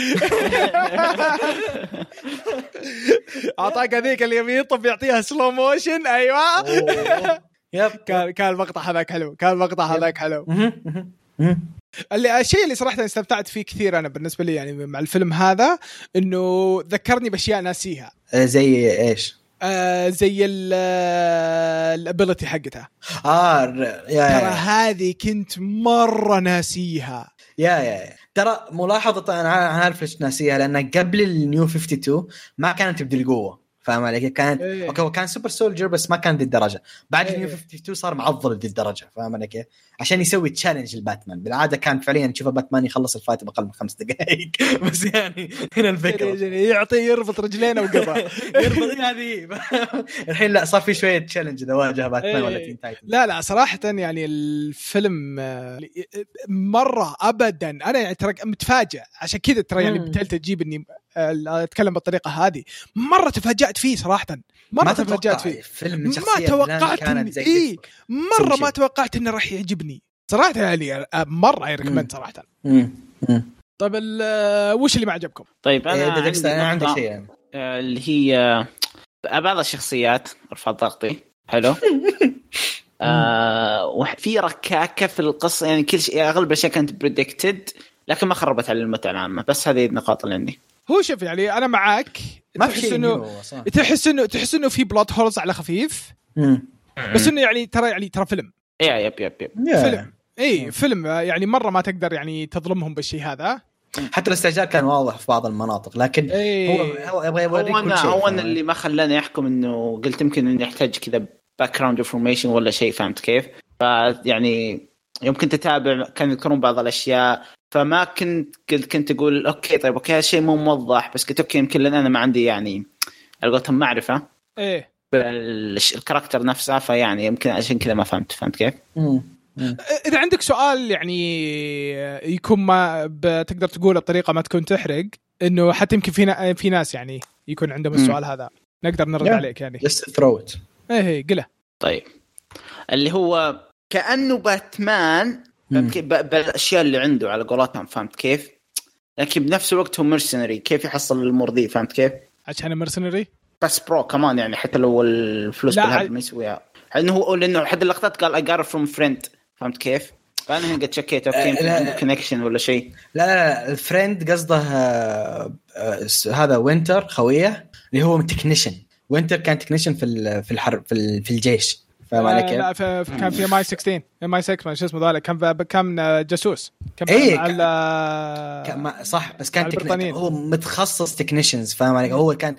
اعطاك هذيك اللي يطب يعطيها slow motion أيوه. yep. كان كان المقطع هذاك حلو. كان المقطع هذاك حلو. اللي الشيء اللي صراحة استمتعت فيه كثير أنا بالنسبة لي يعني مع الفيلم هذا إنه ذكرني بأشياء ناسيها. آه، زي إيش؟ آه زي ال ability حقتها. آه yeah ترى yeah هذه كنت مرة ناسيها. yeah, yeah, yeah. ترى ملاحظة أنا عارف ليش ناسيها لأن قبل ال New 52 ما كانت بذي القوه فاهم علي؟ كانت إيه. okay هو كان super soldier بس ما كان ذي الدرجة بعد إيه. ال New 52 صار معضل ذي الدرجة فاهم علي كيف؟ عشان يسوي challenge لباتمان بالعادة كان فعليا تشوف باتمان يخلص ال fight باقل من خمس دقائق بس يعني هنا الفكرة يعطي يربط رجلينه وقضى يربط هذه الحين لا صار في شوية challenge إذا واجه باتمان ولا إيه. Teen Titan لا لا صراحة يعني الفيلم آه، مرة ابدا أنا يعني ترى متفاجئ عشان كذا ترى يعني. بديت أجيب إني أتكلم بالطريقة هذه مرة تفاجأت فيه صراحة مرة ما تفاجأت تتوقع فيه فيلم من ما توقعت زي إيه. سوي ما. توقعت انه راح يعجبني صراحة يعني آه، مرة أي. recommend مم. مم. طيب ال- آه، وش اللي ما عجبكم؟ طيب إيه، أنا أنا عندي شيء يعني. آه، اللي هي آه، بعض الشخصيات ارفع ضغطي حلو آه وفي ركاكة في القصة يعني كل شيء أغلب الأشياء كانت predicted لكن ما خربت على المتعة العامة بس هذه النقاط اللي عندي هو شوف يعني أنا معاك ما في تحس شيء انه. تحس انه تحس إنه في plot holes على خفيف مم. بس إنه يعني ترى يعني ترى فيلم yeah yep yep yep. فيلم اي فيلم يعني مرة ما تقدر يعني تظلمهم بالشيء هذا حتى الاستعجال كان واضح في بعض المناطق لكن إيه. هو هو يبغى يوريك هو كل أنا هو أنا اللي ما خلاني أحكم إنه قلت يمكن اني احتاج كذا background information ولا شيء فهمت كيف؟ فيعني يمكن تتابع كانوا يذكرون بعض الأشياء فما كنت كنت كنت أقول okay طيب okay هالشيء مو موضح بس قلت okay يمكن لأن أنا ما عندي يعني على قولتهم معرفة إيه بال character نفسه فيعني يمكن عشان كذا ما فهمت فهمت كيف؟ مم. مم. إذا عندك سؤال يعني يكون ما بتقدر تقوله بطريقه ما تكون تحرق إنه حتى يمكن في في ناس يعني يكون عندهم مم. السؤال هذا نقدر نرد Yeah. عليك يعني throw it إيه إيه قلة طيب اللي هو كأنه باتمان بالأشياء اللي عنده على قولتهم فهمت كيف؟ لكن بنفس الوقت هو مرسنري كيف يحصل الأمور دي فهمت كيف؟ عشان مرسنري بس برو كمان يعني حتى لو الفلوس لا، بالهبل ما يسويها لأنه هو لأنه حد اللقطات قال اي جار فروم فريند فهمت كيف؟ فأنا هنا قد شكيت أوكي آه،. كونكشن ولا شيء لا لا الفريند قصده آه، آه، هذا وينتر خوية اللي هو technician وينتر كان technician في ال- في الحرب في ال- في الجيش فاهم علي آه كيف؟ لا في كان في MI 16 MI 6 ما شو اسمه ذلك كان كان جاسوس كان إيه، مع كان- صح بس كان. هو متخصص technicians فاهم علي هو كان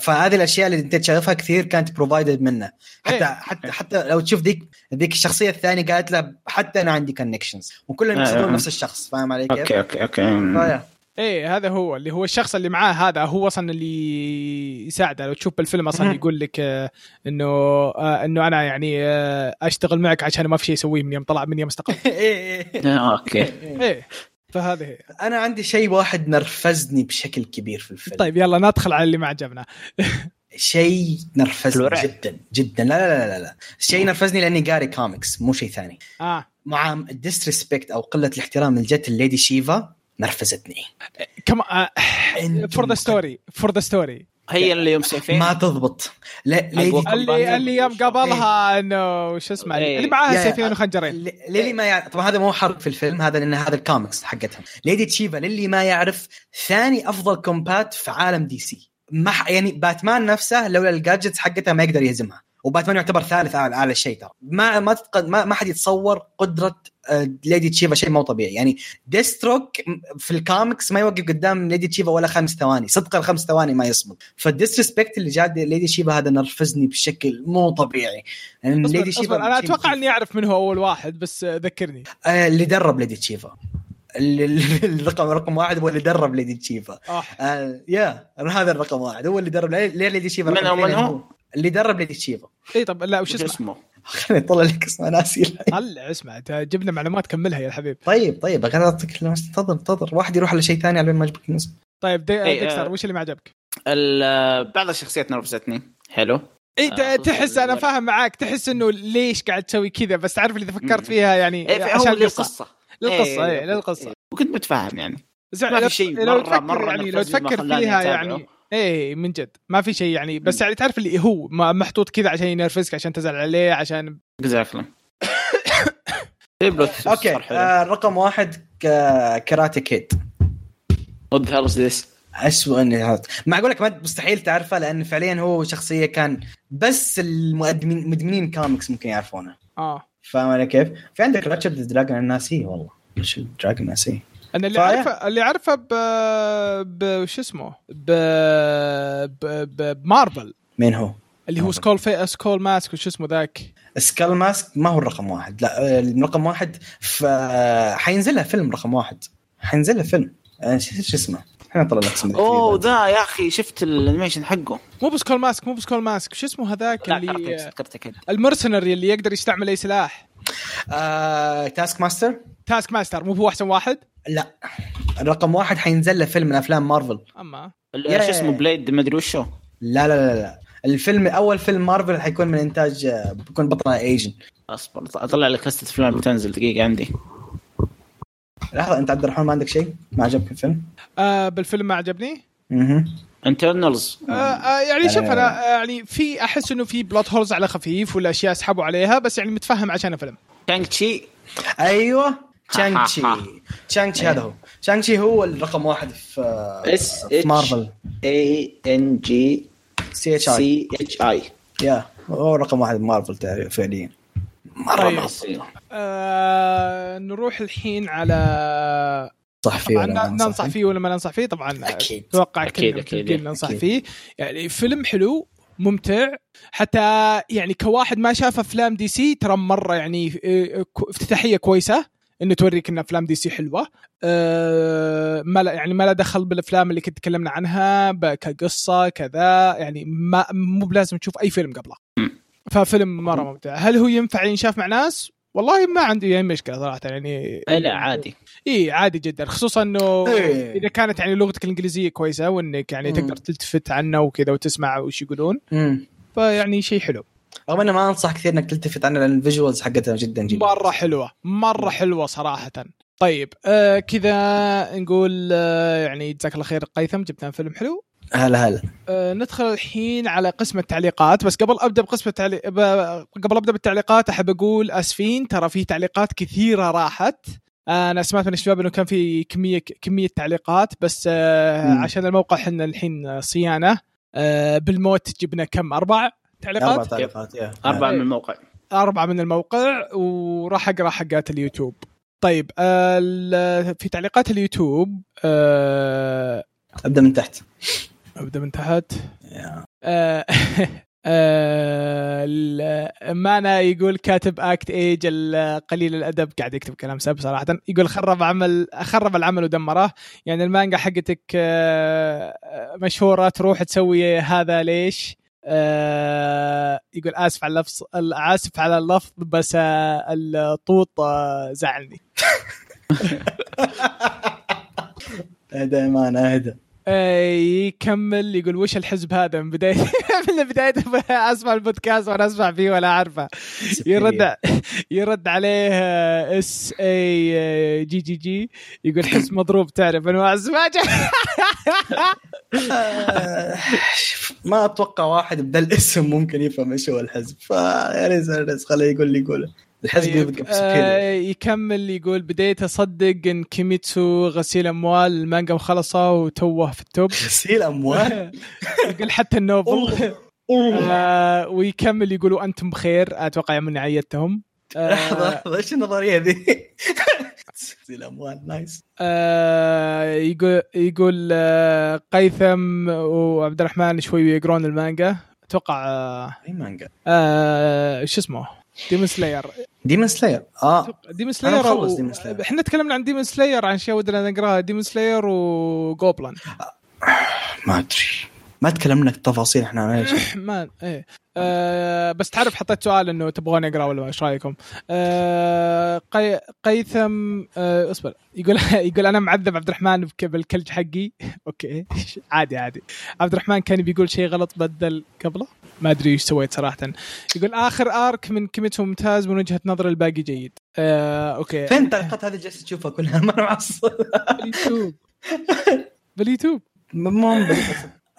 فهذه الأشياء اللي أنت شايفها كثير كانت provided منه حتى إيه. حتى حتى لو تشوف ذيك ذيك الشخصية الثانية قالت له حتى أنا عندي connections وكلهم آه، يقصدون آه. نفس الشخص فاهم علي كيف؟ okay okay okay. إيه هذا هو اللي هو الشخص اللي معاه هذا هو أصلا اللي يساعده. لو تشوف بالفيلم أصلا. يقول لك آه، إنه آه، إنه أنا يعني آه، أشتغل معك عشان ما في شيء اسويه من يوم طلع من يوم استقل. إيه، إيه. آه، okay. إيه فهذه هي. أنا عندي شيء واحد نرفزني بشكل كبير في الفيلم. طيب يلا ندخل على اللي ما عجبنا شيء نرفزني. جدا جدا. لا لا لا لا, لا. شيء نرفزني لأني قاري كوميكس مو شيء ثاني. آه. مع ال disrespect أو قلة الاحترام اللي جت ال Lady Shiva نرفزتني. come for the story for the story هي اللي يوم سيفين. ما تضبط. لا. اللي اللي يوم قابلها انه شو اسمه إيه. اللي معاها يا- سيفين وخنجرين. للي ما يعرف طبعا هذا مو حرق في الفيلم هذا لأن هذا الكوميكس حقتهم. Lady Shiva للي ما يعرف ثاني أفضل combat في عالم DC. ما ح- يعني باتمان نفسه لولا ال gadgets حقتها ما يقدر يهزمها. وباتمان يعتبر ثالث اعلى اعلى شيء ترى. ما ما تتق... ما, ما حد يتصور قدرة آه، ليدي شيفا شيء مو طبيعي. يعني Deathstroke في الكوميكس ما يوقف قدام ليدي شيفا ولا خمس ثواني. صدق الخمس ثواني ما يصمد. فال disrespect اللي جا ليدي شيفا هذا نرفزني بشكل مو طبيعي. يعني ليدي أصبر. أنا أتوقع. إني أعرف من هو أول واحد بس آه، ذكرني. آه، اللي درب ليدي شيفا. الرقم رقم واحد هو اللي درب ليدي شيفا. آه. يا هذا الرقم واحد. هو اللي درب. ليه ليدي شيفا من هو- من هو؟ اللي درب ليدي شيفا اي طب لا وش وش اسمه؟ خليني أطلع لك اسمه ناسي الحين. طلع اسمع جبنا معلومات كملها يا الحبيب طيب طيب أنا أعطيك انتظر انتظر واحد يروح على شيء ثاني على ما يجيبك الاسم طيب دي... إيه، ديكستر آه. وش اللي ما عجبك؟ بعض الشخصيات نرفزتني حلو اي آه، ت- تحس أنا فاهم معاك تحس إنه ليش قاعد تسوي كذا بس تعرف اللي إذا فكرت. فيها يعني إيه، عشان هو القصة للقصة للقصة إيه، اي للقصة إيه. وكنت متفاهم يعني بس ما لو- في شيء تفكر مرة يعني لو تفكر فيها. يعني إيه من جد. ما في شيء يعني بس يعني تعرف اللي هو ما- محطوط كذا عشان ينرفزك عشان تزعل عليه عشان exactly لو okay آه رقم واحد ك- Karate Kid. what the this اسوء إني هذا. ما أقول لك ما مستحيل تعرفه لأن فعليا هو شخصية كان بس المدمنين مدمنين كوميكس ممكن يعرفونه. آه. فاهم علي كيف؟ في عندك Richard Dragon أنا ناسيه والله. دراجون ناسيه أنا اللي. عارفه اللي عارفه ب ب شو اسمه؟ ب ب ب- بمارفل. مين هو؟ اللي هو مارفل. سكول في سكول ماسك وش اسمه ذاك؟ سكال ماسك ما هو الرقم واحد. لا رقم واحد ف حينزل له فيلم رقم واحد. حينزل له فيلم. آه، شو اسمه؟ إحنا نطلع لك اسمه أوه ذا يا أخي شفت ال animation حقه. مو بسكول ماسك مو بسكول ماسك. شو اسمه هذاك لا اللي ال mercenary اللي يقدر يستعمل أي سلاح. آه، Taskmaster Taskmaster مو هو أحسن واحد؟ لا. الرقم واحد حينزل له فيلم من أفلام مارفل. أما. شو اسمه؟ Blade ما أدري وشو. لا لا لا لا. الفيلم أول فيلم مارفل حيكون من إنتاج بيكون بطله Asian أصبر أطلع لك لسته أفلام بتنزل دقيقة عندي. لحظة أنت عبد الرحمن ما عندك شيء؟ ما عجبك الفيلم؟ آه بالفيلم ما عجبني. أها Eternals آه آه يعني لا، شوف لا، أنا آه يعني في أحس إنه في plot holes على خفيف ولا أشياء سحبوا عليها بس يعني متفهم عشان الفيلم. شانغ تشي أيوه. شانغ تشي. شانغ تشي هذا هو. شانغ تشي هو الرقم واحد في اس في مارفل. اي ان جي سي إتش آي. سي إتش آي. يا هو رقم واحد بمارفل تعرف- فعليا. مرة طيب. مارفل. آه نروح الحين على صح فيه طبعا ولا ما ننصح فيه؟ ولا ما ننصح فيه؟ طبعا أكيد. أتوقع أكيد، متفقين ننصح أكيد. فيه. يعني فيلم حلو ممتع. حتى يعني كواحد ما شاف أفلام دي سي ترى مرة يعني آه، كو- افتتاحية كويسة. إنه توريك إن أفلام دي سي حلوة. آه ما لا يعني ما لها دخل بالأفلام اللي كنت تكلمنا عنها كقصة كذا يعني ما مو بلازم تشوف أي فيلم قبله. ففيلم مرة ممتع. هل هو ينفع ينشاف مع ناس؟ والله ما عندي أي مشكلة صراحة يعني اي لا عادي. اي عادي جدا. خصوصا إنه إيه. إذا كانت يعني لغتك الإنجليزية كويسة وإنك يعني مم. تقدر تلتفت عنه وكذا وتسمع وش يقولون. مم. فيعني شيء حلو. رغم إنه ما أنصح كثير إنك تلتفت عنها لأن الفيجوالز حقتها جدا جدا. مرة حلوة مرة حلوة صراحة. طيب آه كذا نقول آه يعني جزاك الله خير قيثم جبت لنا فيلم حلو. هلا هلا. آه ندخل الحين على قسم التعليقات. بس قبل أبدأ بقسم التعليق ب... قبل أبدأ بالتعليقات أحب أقول أسفين. ترى في تعليقات كثيرة راحت. آه، أنا سمعت من الشباب إنه كان في كمية كمية تعليقات بس آه. عشان الموقع إحنا الحين صيانة. آه بالموقع جبنا كم؟ أربع أربع تعليقات تعليقات يا. أربعة إيه. من الموقع. أربعة من الموقع وراح أقرأ حقات اليوتيوب. طيب في تعليقات اليوتيوب آه أبدأ من تحت. أبدأ من تحت. yeah. آه آه ال- مانا يقول كاتب Act-Age قليل الأدب قاعد يكتب كلام سب صراحة. يقول خرب عمل خرب العمل ودمره. يعني المانجا حقتك آه، مشهورة تروح تسوي هذا ليش؟ آه، يقول آسف على اللفظ آسف على اللفظ بس آه، الطوط آه، زعلني. أهدى ما أنا أهدى. يكمل يقول وش الحزب هذا؟ من بدايه من بدايه أسمع البودكاست وأنا أسمع فيه ولا أعرفه. يرد يرد عليه اس اي جي جي جي. يقول حزب مضروب تعرف أنواع الزواجه آه، شوف، ما أتوقع واحد بذا الاسم ممكن يفهم إيش هو الحزب. فيا ريت خليه يقول لي يقوله. طيب، آه يكمل يقول بديت أصدق إن كيميتسو غسيل أموال المانجا مخلصة وتوه في التوب. غسيل أموال؟ يقول حتى النوبل آه ويكمل يقولوا أنتم بخير أتوقع يوم إني عيدتهم. لحظه آه لحظة إيش النظرية ذي؟ غسيل أموال nice. يقول يقول قيثم وعبد الرحمن شوي يقرون المانجا. أتوقع أي مانجا؟ شو اسمه؟ Demon Slayer Demon Slayer آه Demon Slayer أو- Demon Slayer. إحنا تكلمنا عن Demon Slayer عن اشياء ودنا نقرأها Demon Slayer وجوبلان ما أدري. ما تكلمنا التفاصيل إحنا عن إيش ما إيه. آه بس تعرف حطيت سؤال إنه تبغوني أقرأ ولا إيش رأيكم؟ قي... قيثم آه اصبر. يقول يقول أنا معذب عبد الرحمن بال college حقي. okay. عادي عادي. عبد الرحمن كان بيقول شيء غلط بدل قبله؟ ما أدري إيش سويت صراحة. يقول آخر arc من كيميتسو ممتاز من وجهة نظر الباقي جيد. آه okay. فين التعليقات هذه؟ جالس تشوفها كلها. ما باليوتيوب. باليوتيوب.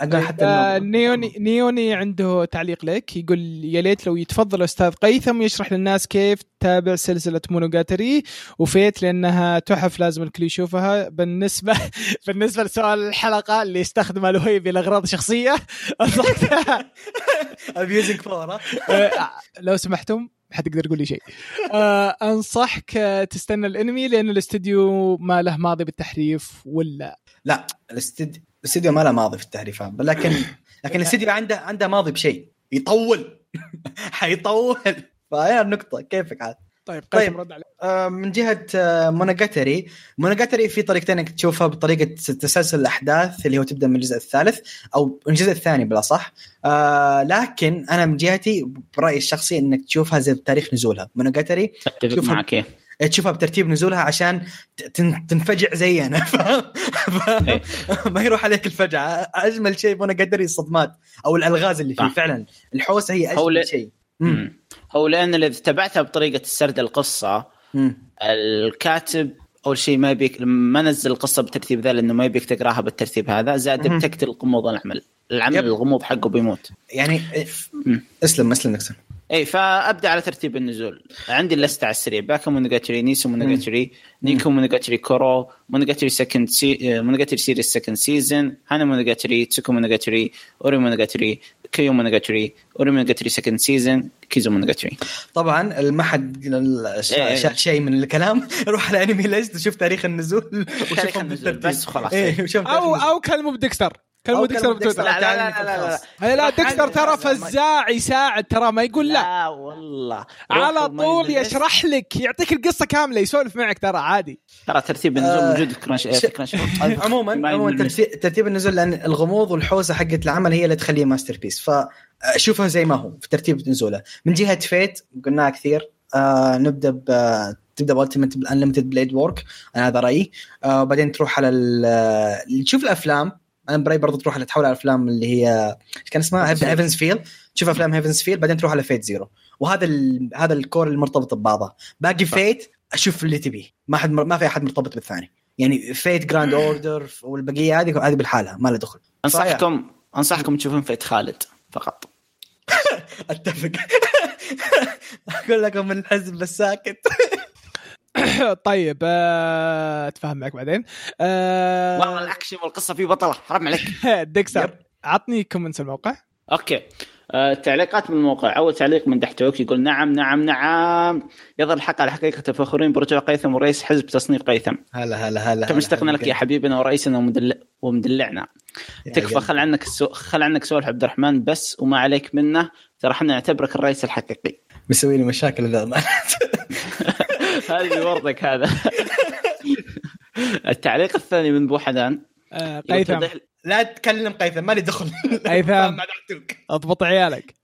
المهم أقول حتى آه. نيوني نيوني عنده تعليق لك يقول يا ليت لو يتفضل أستاذ قيثم يشرح للناس كيف تتابع سلسلة مونوجاتري وفيت لأنها تحف لازم الكل يشوفها. بالنسبة بالنسبة لسؤال الحلقة اللي استخدمه الوهيبي لاغراض شخصية abusing power آه، لو سمحتم ما حد يقدر يقول لي شيء. آه أنصحك آه، تستنى الأنمي لأن الاستديو ما له ماضي بالتحريف ولا؟ لا الاستديو الاستديو ما له ماضي في التحريفات لكن لكن الاستديو عنده عنده ماضي بشيء. يطول. حيطول. فهي النقطة. كيفك عاد؟ طيب طيب. رد عليك. آه، من جهة آه، مونوجاتري مونوجاتري في طريقتين انك تشوفها بطريقة تسلسل الأحداث اللي هو تبدأ من الجزء الثالث أو من الجزء الثاني بلا صح. آه لكن أنا من جهتي برأيي الشخصي إنك تشوفها زي تاريخ نزولها. مونوجاتري أتفق معك إيه. تشوفها بترتيب نزولها عشان تنفجع زي أنا فاهم؟ ما يروح عليك الفجعة أجمل شيء مونوجاتري الصدمات أو الألغاز اللي فيه صح. فعلا الحوسه هي هو أجمل ل- شيء مم. هو لأن إذا تبعتها بطريقة السرد القصة مم. الكاتب أول شيء ما يبيك ما نزل القصة بالترتيب ذا لأنه ما يبيك تقراها بالترتيب هذا زائد. بتقتل غموض العمل العمل yep. الغموض حقه بيموت. يعني إيه،. اسلم اسلم نكسن اي فأبدأ على ترتيب النزول. عندي اللسته على السريع. باكا مونوجاتري نيسو مونوجاتري نيكو مونوجاتري كورو مونوجاتري سكند سي مونوجاتري سيريس سكند سيزون هانا مونوجاتري تسوكو مونوجاتري أوري مونوجاتري كيو مونوجاتري أوري مونوجاتري سكند سيزون كيزو مونوجاتري طبعا ما حد إيه. شاف شيء من الكلام. روح على انمي ليست وشوف تاريخ النزول. وشوفهم النزول بالترتيب. بس وخلاص. إيه وشوف أو تاريخ أو كلمة بديكستر أو ديكستر بتويتر لا، لا، لا، لا، لا، لا. ديكستر ترى ما- فزاع يساعد ترى ما يقول لا. لا والله. على طول. يشرح لك يعطيك القصة كاملة يسولف معك ترى عادي. ترى ترتيب النزول آه، موجود في كرانش ش- في كرانش عموما عموما. ترتيب, النزول لأن الغموض والحوسة حقت العمل هي اللي تخليه masterpiece. فشوفها زي ما هو في ترتيب نزوله. من جهة Fate قلناها كثير. آه نبدأ ب تبدأ ب ultimate Unlimited Blade Work أنا هذا رأيي. آه بعدين تروح على ال- تشوف الأفلام. أنا برأيي برضه تروح على تحول على الافلام اللي هي كان اسمها؟ Heaven's Feel تشوف أفلام Heaven's Feel بعدين تروح على Fate Zero وهذا ال... هذا ال core المرتبط ببعضها باقي Fate شوف اللي تبيه. ما حد ما في أحد مرتبط بالثاني. يعني Fate Grand Order والبقية هذه هذه بالحالها ما لها دخل. انصحكم أنصحكم تشوفون Fate خالد فقط. أتفق. أقول لكم من الحزب بس ساكت. طيب آه، اتفاهم معك بعدين. آه، والله الأكشن والقصة فيه بطلة حرام عليك. ديكستر عطني comments الموقع. okay. آه، تعليقات من الموقع. أول تعليق من دحتوك يقول نعم نعم نعم. يظهر الحق على حقيقة فخورين برجوع قيثم ورئيس حزب تصنيف قيثم. هلا هلا هلا كم اشتقنا لك يا حبيبنا ورئيسنا ومدل... ومدلعنا. تكفى خل عنك السو... خل عنك سؤال عبد الرحمن بس وما عليك منه. ترى إحنا نعتبرك الرئيس الحقيقي. مسوي لي مشاكل هذه ورطك هذا. التعليق الثاني من بو حنان. آه، قيثم. لا تكلم قيثم مالي دخل. قيثم. أضبط عيالك.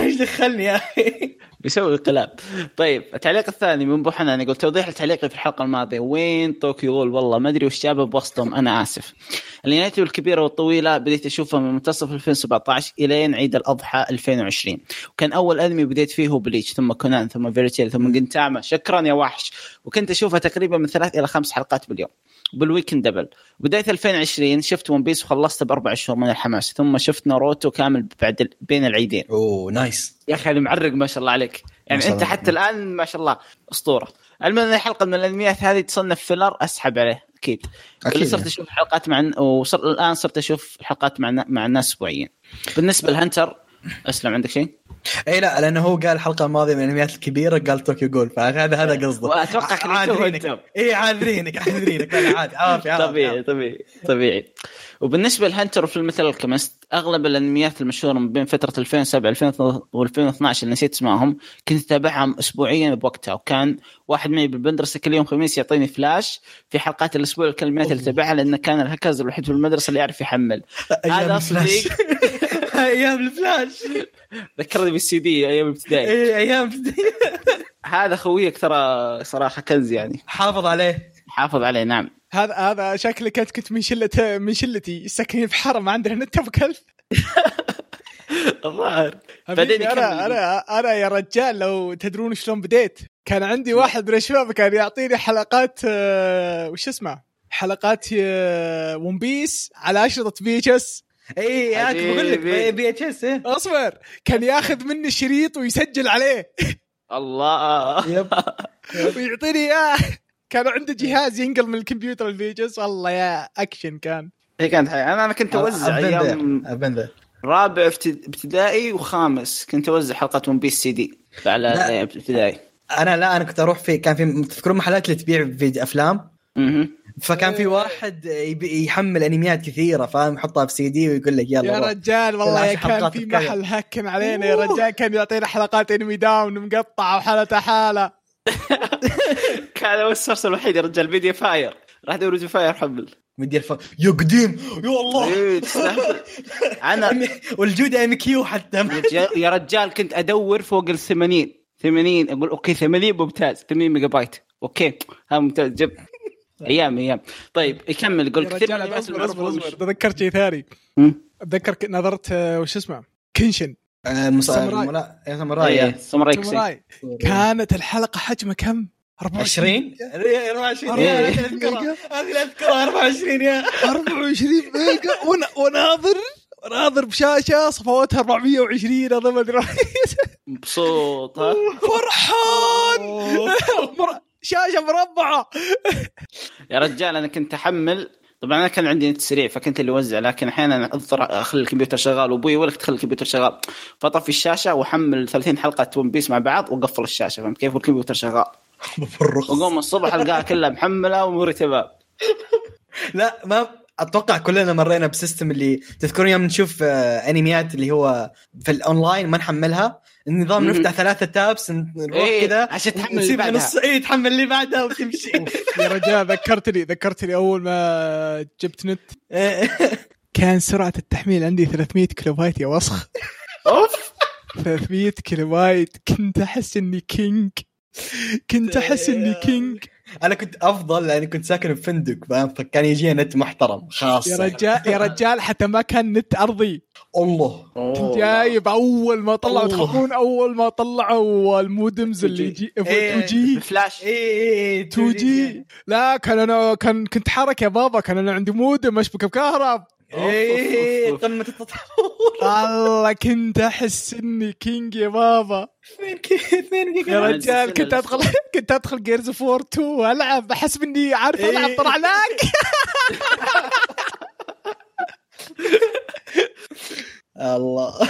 إيش دخلني يا أخي؟ بيسوي انقلاب طيب التعليق الثاني من بو حنان يقول توضيح لتعليقي في الحلقة الماضية. وين طوكيو غول والله ما أدري وش جابه بوسطهم أنا آسف. الانميات الكبيره والطويلة بديت اشوفها من منتصف 2017 إلين عيد الأضحى 2020 وكان أول أنمي بديت فيه هو بليتش ثم كونان ثم فيري تيل ثم جنتاما. شكرا يا وحش. وكنت أشوفها تقريبا من ثلاث إلى خمس حلقات باليوم. بال weekend double. بداية 2020 شفت ون بيس وخلصته بأربع شهور من الحماس ثم شفت ناروتو كامل بعد بين العيدين. أوه nice. يا أخي أنا معرق ما شاء الله عليك يعني أنت الله. حتى الآن ما شاء الله أسطورة المهم حلقه من الانميات هذه تصنف filler أسحب عليه أكيد اللي صرت يعني. أشوف حلقات مع وصر الآن صرت أشوف حلقات مع مع الناس اسبوعيا بالنسبة لهنتر أسلم عندك شيء؟ إي لا لأنه هو قال الحلقة الماضية من الانميات الكبيرة قال طوكيو جول فهذا هذا قصده. يسوي عاذرينك. إي عاذرينك عاذرينك عادي. عافي طبيعي طبيعي طبيعي. وبالنسبة لهنتر وفي مثل الكمست أغلب الأنميات المشهورة من بين فترة 2007 و2012 اللي نسيت اسمائهم كنت أتابعهم اسبوعيا بوقتها. وكان واحد معي بالمدرسة كل يوم خميس يعطيني فلاش في حلقات الأسبوع الأنميات اللي تابعها لأنه كان الهكرز الوحيد في المدرسة اللي يعرف يحمل. هذا. صديق أيام الفلاش. ذكرني بالسي دي أيام ابتدائي. اي أيام هذا خويك ترى صراحة كنز يعني. حافظ عليه. حافظ عليه نعم. هذا هذا شكلك انت كنت من شلة من شلتي. ساكنين في حرم عندنا نت أبو كلب. الظاهر. بعدين. أنا أنا أنا يا رجال لو تدرون شلون بديت كان عندي واحد من الشباب كان يعطيني حلقات آه، وش اسمه؟ حلقات آه، ون بيس على أشرطة VHS اي حبيبي. بقول لك VHS اصبر كان ياخذ مني الشريط ويسجل عليه. الله. يب. ويعطيني إياه. كان عنده جهاز ينقل من الكمبيوتر ال VHS والله يا أكشن كان. هي كانت حي. أنا أنا كنت أوزع أيام رابع ابتد- ابتدائي وخامس. كنت أوزع حلقات ون بيس سي دي على. ابتدائي. أنا لا أنا كنت أروح في كان في تذكرون محلات اللي تبيع فيديو أفلام. فكان في واحد يبي- يحمل أنميات كثيرة فاهم؟ يحطها في سي دي ويقول لك يلا يا. رجال والله يا كان في. محل هكن علينا يا رجال كان يعطينا حلقات انمي داون مقطعه وحالته حالة. كان هو ال source الوحيد يا رجال فيديو فاير راح دور فيديو فاير حمل. مدي الف... يا قديم! يا الله! إيه،. أنا والجودة MQ حتى. يا رجال- كنت أدور فوق ال 80 80 أقول okay 80 ممتاز. 80 ميجا بايت. okay ها ممتاز. جب أيام أيام. طيب يكمل يقول كثير من اصبر اصبر اصبر تذكرت شيء ثاني؟ أتذكر نظرت آه، وش اسمه؟ كنشن ساموراي. ساموراي يا مم. ساموراي إيه، ساموراي. ساموراي. كانت الحلقة حجمها كم؟ 24 20 24 إيه. يا هذه أذكرها. هذه أذكرها. 24 يا. 24 ميجا. ون- وناظر ناظر بشاشة صفواتها 420 أظن ما أدري. مبسوط ها؟ فرحان! شاشة مربعة. يا رجال أنا كنت أحمل. طبعا أنا كان عندي نت سريع فكنت اللي أوزع لكن أحيانا أضطر أخلي الكمبيوتر شغال. وأبوي يقول لك تخلي الكمبيوتر شغال. فاطفي الشاشة وأحمل 30 حلقة ون بيس مع بعض وأقفل الشاشة. فهمت كيف؟ والكمبيوتر شغال. مفرخ. واقوم الصبح ألقاها كلها محملة واموري تمام لا ما أتوقع كلنا مرينا ب system اللي تذكرون يوم نشوف آه، أنميات اللي هو في الأونلاين ما نحملها. النظام مم. نفتح ثلاثة tabs نروح إيه، كذا عشان تحمل اللي بعدها. نص اي تحمل اللي بعدها وتمشي. يا رجال ذكرتني ذكرتني أول ما جبت نت. كان سرعة التحميل عندي 300 كيلو بايت يا وسخ. أوف. 300 كيلو بايت كنت أحس إني كينج. كنت أحس إني كينج. أنا كنت أفضل لأني كنت ساكن بفندق فاهم؟ فكان يجي نت محترم خاص يا رجال يا رجال حتى ما كان نت أرضي. الله. كنت جايب أول ما طلعوا. تخافون أول ما طلعوا المودمز اللي يجي 2 إيه. جي فلاش اي اي 2 جي لا كان أنا كان كنت حركه يا بابا كان أنا عندي مودم اشبك بكهرب. اي قمة التطور والله كنت أحس إني كينج يا بابا. اثنين كي اثنين يا جيجا رجال كنت ادخل كنت أدخل جيرز اوف 4 2 وألعب. أحس إني عارف ألعب إيه. طلع لاك الله.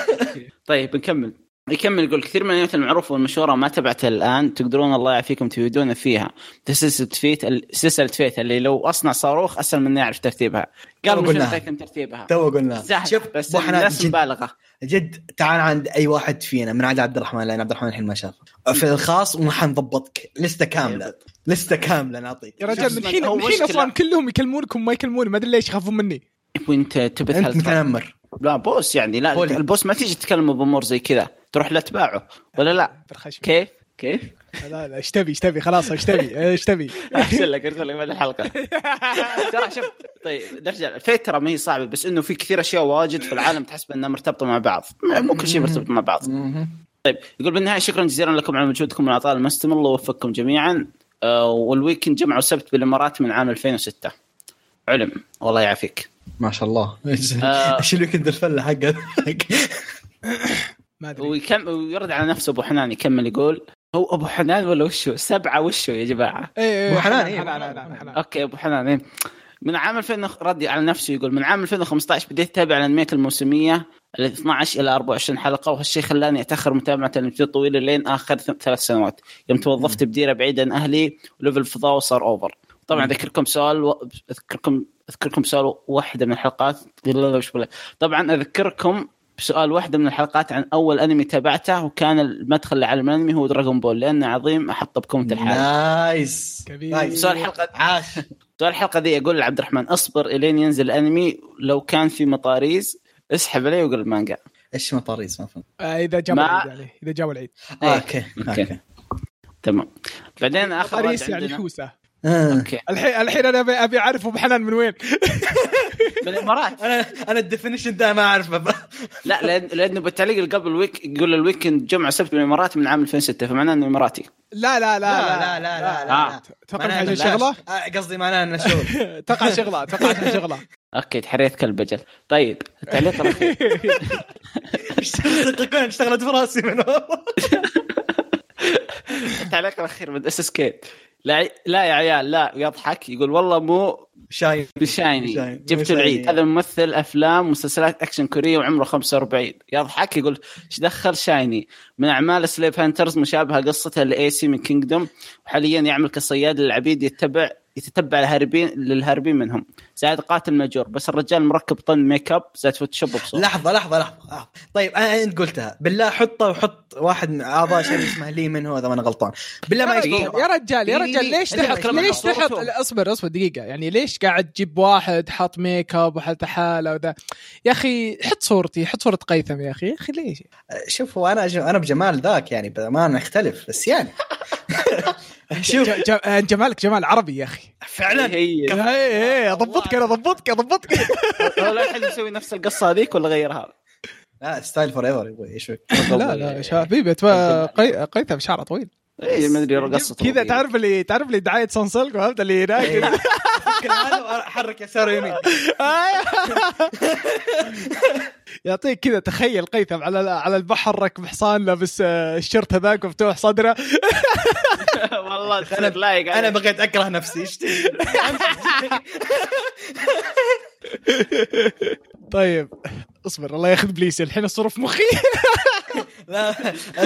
طيب نكمل. يكمل يقول كثير من الانميات المعروفة والمشهورة ما تبعتها الآن تقدرون الله يعافيكم تفيدون فيها. سلسله فيت سلسله فيت اللي لو أصنع صاروخ أسهل مني أعرف ترتيبها. قالوا مش من ترتيبها. تو قلنا شوف بس الناس جد, مبالغة. جد تعال عند أي واحد فينا من عدا عبد الرحمن لأن عبد الرحمن الحين ما شافه. في الخاص وما حنضبطك. لستة كاملة. لستة كاملة نعطيك يا رجال من الحين من الحين. أصلا كلهم يكلمونكم ما يكلموني. ما أدري ليش يخافون مني. وأنت تبي أنت متنمر. لا بوس يعني لا بولي. البوس ما تيجي تتكلم بأمور زي كذا. تروح لاتباعه ولا لا؟ بالخشم كيف؟ كيف؟ لا لا إيش تبي إيش تبي؟ خلاص إيش تبي؟ إيش تبي؟ أرسل لك أرسل لك بعد الحلقة. ترى شوف طيب نرجع. ال Fate ترى ما هي صعبه بس إنه في كثير أشياء واجد في العالم تحس بانها مرتبطة مع بعض. مو كل شيء مرتبط مع بعض. طيب يقول بالنهاية شكرا جزيلا لكم على مجهودكم والعطاء المستمر الله يوفقكم جميعا. آه وال weekend جمعة سبت بالإمارات من عام 2006 علم. والله يعافيك. ما شاء الله. آه. إيش ال weekend الفلة حقه ما أدري ويكم ويرد على نفسه أبو حنان يكمل يقول هو أبو حنان ولا وشو؟ سبعة وشو يا جماعة؟ إيه أبو حنان، إيه. حنان حنان حنان أوكي أبو حنان إيه. من عام 2000 ردي على نفسه يقول من عام 2015 بديت أتابع الأنميات الموسمية ال 12 إلى 24 حلقة وهالشيء خلاني أتأخر متابعة الأنميات طويلة لين آخر ثلاث سنوات يوم توظفت بديرة بعيد عن أهلي و level الفضاء صار over طبعا أذكركم سؤال و... اذكركم أذكركم سؤال واحدة من الحلقات. طبعا أذكركم بسؤال واحدة من الحلقات عن أول أنمي تابعته وكان المدخل لعالم الأنمي هو Dragon Ball لأنه عظيم أحطه بكومه الحال nice كبير. nice. سؤال الحلقة عاش. سؤال الحلقة دي أقول لعبد الرحمن أصبر إلين ينزل الانمي لو كان في مطاريز اسحب عليه وقل المانجا. إيش مطاريز؟ ما فهمت. آه، إذا جاب ما- العيد يعني إذا جاب العيد. إيه. أوكي أوكي. أوكي. تمام. بعدين آخر واحد يعني حوسة. آه. أوكي. الحين الحين أنا ابي أبي اعرف ابو حنان من وين. بالإمارات. أنا أنا ال definition ده ما اعرف لا لأن لأنه بالتعليق اللي قبل ال week يقول ال weekend جمعة سبت بالإمارات من عام 2006 فمعناه إنه إماراتي. لا لا لا لا لا. لا لا آه. عشان إنه لا. شغلة؟ آه، قصدي معناه إنه شغل. توقع شغلة عشان شغلة. أوكي تحريت كلب أجل. طيب التعليق الأخير. اشتغلت في راسي من التعليق الأخير من SSK لا لا يا عيال لا يضحك يقول والله مو شايف ب SHINee. جبت. العيد هذا ممثل أفلام ومسلسلات أكشن كورية وعمره 45 يضحك يقول إيش دخل SHINee من أعمال Slave Hunters مشابهة قصتها لايسي من Kingdom وحاليا يعمل كصياد للعبيد يتبع يتتبع الهاربين للهاربين منهم. زائد قاتل ماجور بس الرجال مركب طن ميك اب زائد Photoshop بصوت لحظة لحظة لحظة. آه. طيب أنا أنت قلتها. بالله حطه وحط واحد من أعضاء شيء اسمه Lee Min-ho إذا ما أنا غلطان. بالله ما يا رجال يا رجال ليش تحط ليش تحط اصبر اصبر دقيقة. يعني ليش قاعد تجيب واحد حاط ميك اب وحالته حالة وذا؟ يا أخي حط صورتي حط صورة قيثم يا أخي. يا أخي ليش؟ شوف هو أنا أنا بجمال ذاك يعني ما نختلف بس يعني. شوف ج- ج- جمالك جمال عربي يا أخي. فعلا؟ هي. اي اي اضبطك أنا اضبطك اضبطك هو لا يحل يسوي نفس القصة هذيك ولا غيرها؟ لا style forever يبغى إيش لا لا يا حبيبي قيثم شعره طويل. اي ما أدري قصته كذا تعرف اللي تعرف اللي دعاية Sunsilk فهمت؟ اللي هناك. هذا وحرك يسار ويمين يعطيك كذا تخيل قيثم على على البحر ركب حصان لابس آه، ال shirt هذاك مفتوح صدره. والله تصير لايق أنا بغيت أكره نفسي إيش تبي؟ طيب اصبر الله ياخذ please الحين الصورة في مخي لا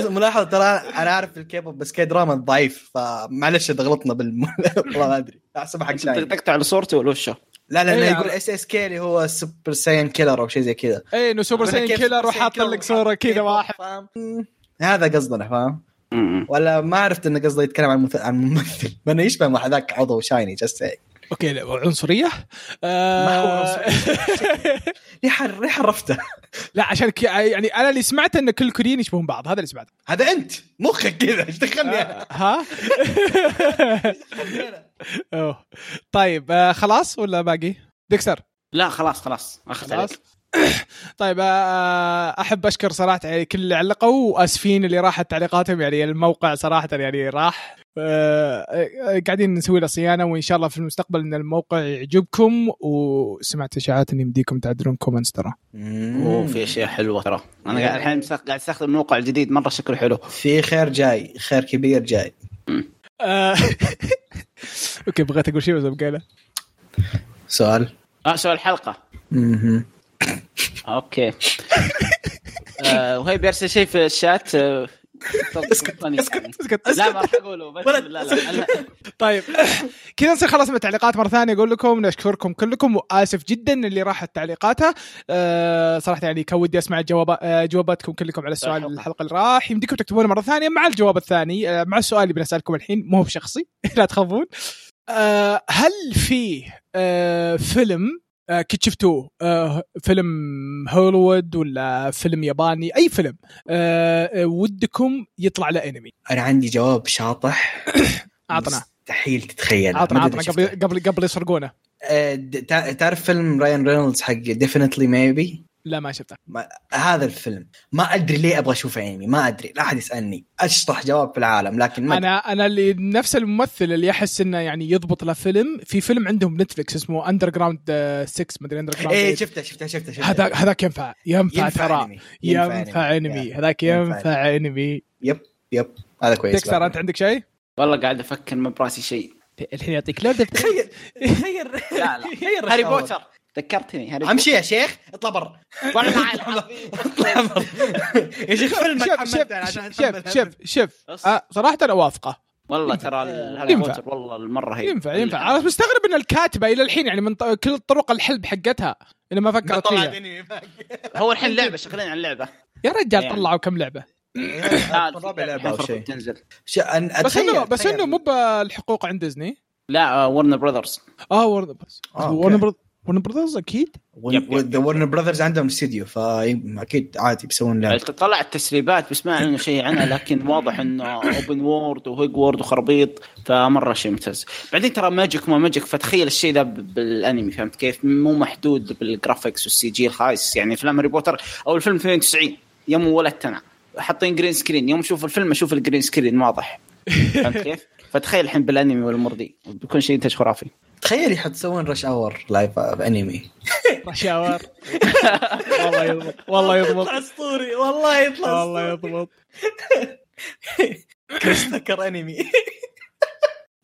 ملاحظة ترى أنا أعرف الكيبوب بس K-drama ضعيف فمعلش إذا غلطنا بال والله ما أدري احسب حق شاي تقطع على صورته ولا وشه؟ لا لا إيه، لا يقول SSK اللي هو Super Saiyan Killer أو شيء زي كذا اي إنه Super Saiyan Killer وحاط لك صورة كذا واحد فاهم؟ هذا قصدنا فاهم. ولا ما عرفت انه قصده يتكلم عن مث- عن ممثل. لأنه يشبه مع هذاك عضو SHINee just أوكي لا، عنصرية؟ ما هو آه... ليه ليه عرفته. لا عشان ك... يعني أنا اللي سمعته إن كل الكوريين يشبهون بعض هذا اللي سمعته. هذا أنت. مخك كذا. إيش دخلني آه، ها؟ أوه. طيب آه خلاص ولا باقي؟ Dexter. لا خلاص خلاص. أخذت خلاص. عليك. طيب آه، أحب أشكر صراحة يعني كل اللي علقوا وآسفين اللي راحت تعليقاتهم يعني الموقع صراحة يعني راح. آه، آه، قاعدين نسوي له صيانة وإن شاء الله في المستقبل إن الموقع يعجبكم وسمعت اشاعات ان يمديكم تعدلون comments ترى. أوه في أشياء حلوة ترى. أنا قاعد الحين قاعد أستخدم الموقع الجديد مرة شكله حلو. في خير جاي خير كبير جاي. آه، أوكي بغيت أقول شيء بس بقيله. سؤال. آه سؤال الحلقة مهم. أوكي. آه وهي بيرسل شيء في الشات آه، اسكت، يعني. اسكت، اسكت لا ما راح أقوله بس لا لا لا. طيب. كذا نصير خلاص من التعليقات مرة ثانية أقول لكم نشكركم كلكم وآسف جدا اللي راحت تعليقاتها أه صراحة يعني كان ودي أسمع جواب آه، جواباتكم كلكم على السؤال الحلقة. الحلقة اللي راح. يمديكم تكتبونه مرة ثانية مع الجواب الثاني مع السؤال اللي بنسألكم الحين مو بشخصي لا تخافون. أه هل في أه فيلم كنت شفتوه أه فيلم هوليوود ولا فيلم ياباني أي فيلم آه، ودكم يطلع له انمي أنا عندي جواب شاطح. اعطنا مستحيل تتخيل. عطنا عطنا قبل قبل قبل يسرقونه. تعرف فيلم راين رينولدز حق Definitely Maybe لا ما شفته ما هذا الفيلم. ما أدري ليه أبغى اشوفه انمي ما أدري. لا أحد يسألني. أشطح جواب في العالم لكن ما أنا أنا اللي نفس الممثل اللي احس إنه يعني يضبط له فيلم في فيلم عندهم Netflix اسمه Underground 6 ما أدري under إيه ground شفته شفته شفته شفته. هذاك هذاك ينفع ينفع ترى. ينفع أنمي. هذاك ينفع أنمي. yep yep. هذا كويس. ديكستر أنت عندك شيء؟ والله قاعد أفكر ما براسي شيء. الحين يعطيك لعبه تخيل تخيل لا لا. تخيل هاري. بوتر. ذكرتني هاري امشي يا شيخ اطلع برا والله العظيم. اطلع برا يا شيخ فيلمك شوف شوف شوف شوف. آه صراحة أنا اوافقه والله ترى ينفع. بوتر والله المرة هي. ينفع ينفع. أنا مستغرب إن الكاتبة إلى الحين يعني من كل طرق الحلب حقتها انها ما فكرت طلع فيها. هو الحين لعبة شغالين على اللعبه يا رجال يعني. طلعوا كم لعبة. رابع لعبه أو شيء. تنزل بس انه بس. إنه مو بالحقوق عند ديزني لا ورنر براذرز آه ورن بس آه، أوكي. ورن ورن براذرز أكيد. ذا Warner Brothers عندهم استديو فاكيد عادي بيسوون لعبة. طلعت تسريبات بس ما اعلنوا شيء عنها لكن واضح إنه open world و huge world وخرابيط فمرة شيء ممتاز. بعدين ترى magic ما magic فتخيل الشيء ب- بالأنمي فهمت كيف؟ مو محدود بال graphics وال CG الخايس يعني افلام هاري بوتر أو الفيلم 92 يوم ولدت أنا حاطين green screen يوم أشوف الفيلم أشوف ال green screen واضح. فهمت كيف؟ فتخيل الحين بالأنمي والامور دي بيكون شيء انتاج خرافي تخيلي حتسوون Rush Hour live anime Rush Hour والله يضبط والله يضبط. أسطوري والله يطلع والله يضبط. كريس توكر انمي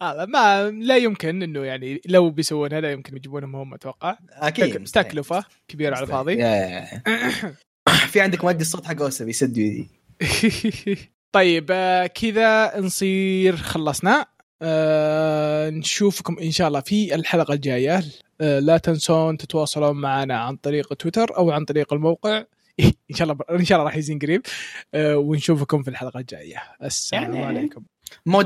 هذا ما لا يمكن إنه يعني لو بيسوونها لا يمكن يجيبونهم هم أتوقع. أكيد تكلفة كبيرة على الفاضي. في عندك مؤدي الصوت حق أوسا بيسد يدي. طيب آه، كذا نصير خلصنا. آه، نشوفكم إن شاء الله في الحلقة الجاية. آه، لا تنسون تتواصلون معنا عن طريق تويتر أو عن طريق الموقع. إن شاء الله إن شاء الله راح يزين قريب. آه، ونشوفكم في الحلقة الجاية. السلام يعني- عليكم.